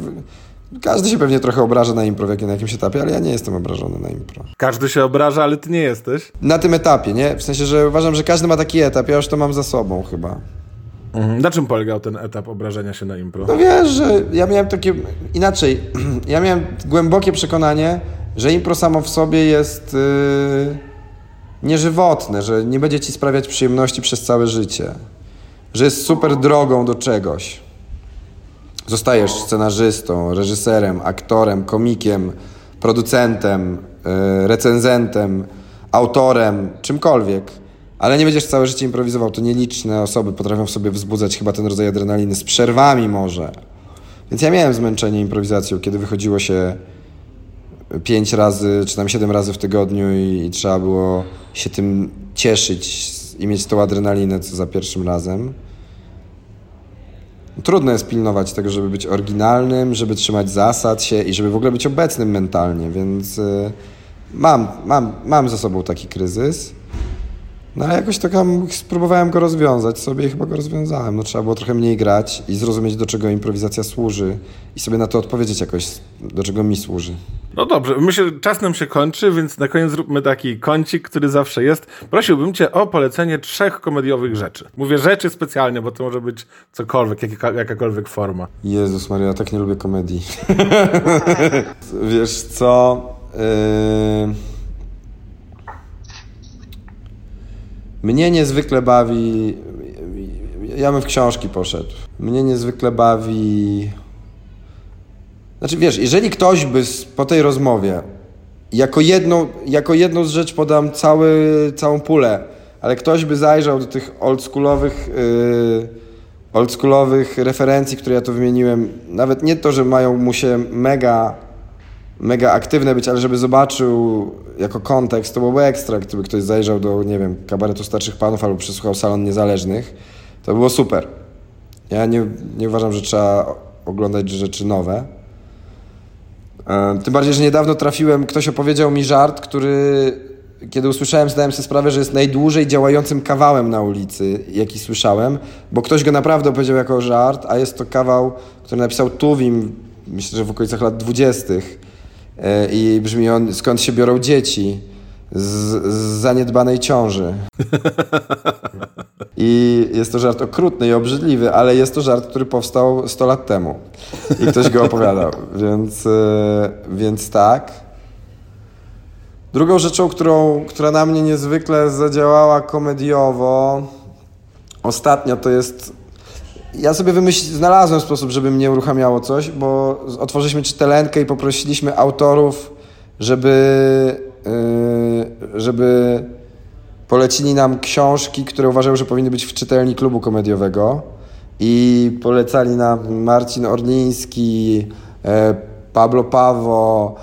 Speaker 1: każdy się pewnie trochę obraża na impro na jakimś etapie, ale ja nie jestem obrażony na impro.
Speaker 2: Każdy się obraża, ale ty nie jesteś?
Speaker 1: Na tym etapie, nie? W sensie, że uważam, że każdy ma taki etap, ja już to mam za sobą chyba.
Speaker 2: Mhm. Na czym polegał ten etap obrażenia się na impro?
Speaker 1: No wiesz, że ja miałem takie... Inaczej, ja miałem głębokie przekonanie, że impro samo w sobie jest... Yy nieżywotne, że nie będzie ci sprawiać przyjemności przez całe życie, że jest super drogą do czegoś. Zostajesz scenarzystą, reżyserem, aktorem, komikiem, producentem, yy, recenzentem, autorem, czymkolwiek, ale nie będziesz całe życie improwizował. To nieliczne osoby potrafią w sobie wzbudzać chyba ten rodzaj adrenaliny z przerwami może. Więc ja miałem zmęczenie improwizacją, kiedy wychodziło się pięć razy, czy tam siedem razy w tygodniu i, i, trzeba było się tym cieszyć i mieć tą adrenalinę, co za pierwszym razem. Trudno jest pilnować tego, żeby być oryginalnym, żeby trzymać zasad się i żeby w ogóle być obecnym mentalnie, więc y, mam, mam, mam za sobą taki kryzys. No ale jakoś tak spróbowałem go rozwiązać sobie i chyba go rozwiązałem. No, trzeba było trochę mniej grać i zrozumieć, do czego improwizacja służy i sobie na to odpowiedzieć jakoś, do czego mi służy.
Speaker 2: No dobrze, myślę, że czas nam się kończy, więc na koniec zróbmy taki kącik, który zawsze jest. Prosiłbym cię o polecenie trzech komediowych rzeczy. Mówię rzeczy specjalnie, bo to może być cokolwiek, jaka, jakakolwiek forma.
Speaker 1: Jezus Maria, ja tak nie lubię komedii. Wiesz co... Yy... Mnie niezwykle bawi. Ja bym w książki poszedł. Mnie niezwykle bawi. Znaczy, wiesz, jeżeli ktoś by po tej rozmowie jako jedną, jako jedną z rzeczy podam cały, całą pulę, ale ktoś by zajrzał do tych oldschoolowych, yy, oldschoolowych referencji, które ja tu wymieniłem, nawet nie to, że mają mu się mega mega aktywne być, ale żeby zobaczył jako kontekst, to byłoby ekstra, gdyby ktoś zajrzał do, nie wiem, kabaretu starszych panów albo przesłuchał salon niezależnych, to było super. Ja nie, nie uważam, że trzeba oglądać rzeczy nowe. E, tym bardziej, że niedawno trafiłem, ktoś opowiedział mi żart, który kiedy usłyszałem, zdałem sobie sprawę, że jest najdłużej działającym kawałem na ulicy, jaki słyszałem, bo ktoś go naprawdę opowiedział jako żart, a jest to kawał, który napisał Tuwim, myślę, że w okolicach lat dwudziestych i brzmi on, skąd się biorą dzieci z, z zaniedbanej ciąży. I, I jest to żart okrutny i obrzydliwy, ale jest to żart, który powstał 100 lat temu. I ktoś go opowiadał. Więc, e, więc tak. Drugą rzeczą, którą, która na mnie niezwykle zadziałała komediowo ostatnio, to jest. Ja sobie wymyśl, znalazłem sposób, żeby mnie uruchamiało coś, bo otworzyliśmy czytelenkę i poprosiliśmy autorów, żeby, yy, żeby polecili nam książki, które uważają, że powinny być w czytelni klubu komediowego. I polecali nam Marcin Orliński, e, Pablo Pawo,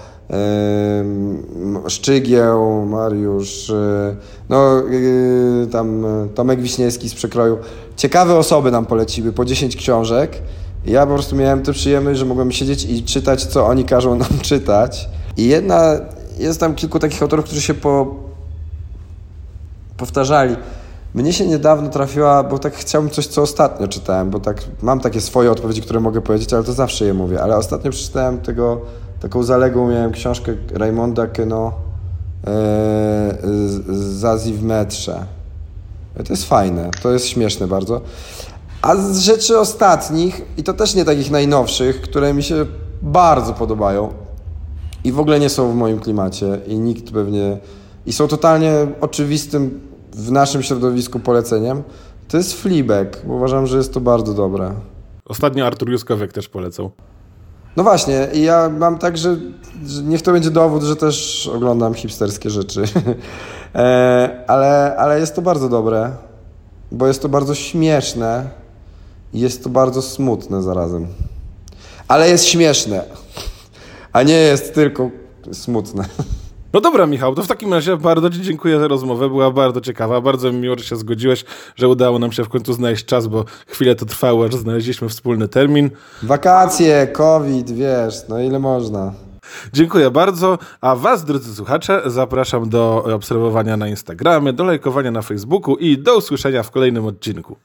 Speaker 1: Szczygieł, Mariusz, e, no e, tam Tomek Wiśniewski z przekroju. Ciekawe osoby nam poleciły, po 10 książek. Ja po prostu miałem tę przyjemność, że mogłem siedzieć i czytać, co oni każą nam czytać. I jedna, jest tam kilku takich autorów, którzy się po, powtarzali. Mnie się niedawno trafiła, bo tak chciałbym coś, co ostatnio czytałem, bo tak mam takie swoje odpowiedzi, które mogę powiedzieć, ale to zawsze je mówię. Ale ostatnio przeczytałem tego, taką zaległą miałem książkę Raymonda Keno e, Zazi w metrze. To jest fajne, to jest śmieszne bardzo. A z rzeczy ostatnich, i to też nie takich najnowszych, które mi się bardzo podobają i w ogóle nie są w moim klimacie i nikt pewnie... i są totalnie oczywistym w naszym środowisku poleceniem, to jest Fleabag, bo uważam, że jest to bardzo dobre.
Speaker 2: Ostatnio Artur Juskowiek też polecał.
Speaker 1: No właśnie, i ja mam tak, że, niech to będzie dowód, że też oglądam hipsterskie rzeczy. e, ale, ale jest to bardzo dobre, bo jest to bardzo śmieszne i jest to bardzo smutne zarazem. Ale jest śmieszne, a nie jest tylko smutne.
Speaker 2: No dobra, Michał, to w takim razie bardzo Ci dziękuję za rozmowę. Była bardzo ciekawa. Bardzo mi miło, że się zgodziłeś, że udało nam się w końcu znaleźć czas, bo chwilę to trwało, aż znaleźliśmy wspólny termin.
Speaker 1: Wakacje, COVID, wiesz, no ile można.
Speaker 2: Dziękuję bardzo, a Was, drodzy słuchacze, zapraszam do obserwowania na Instagramie, do lajkowania na Facebooku i do usłyszenia w kolejnym odcinku.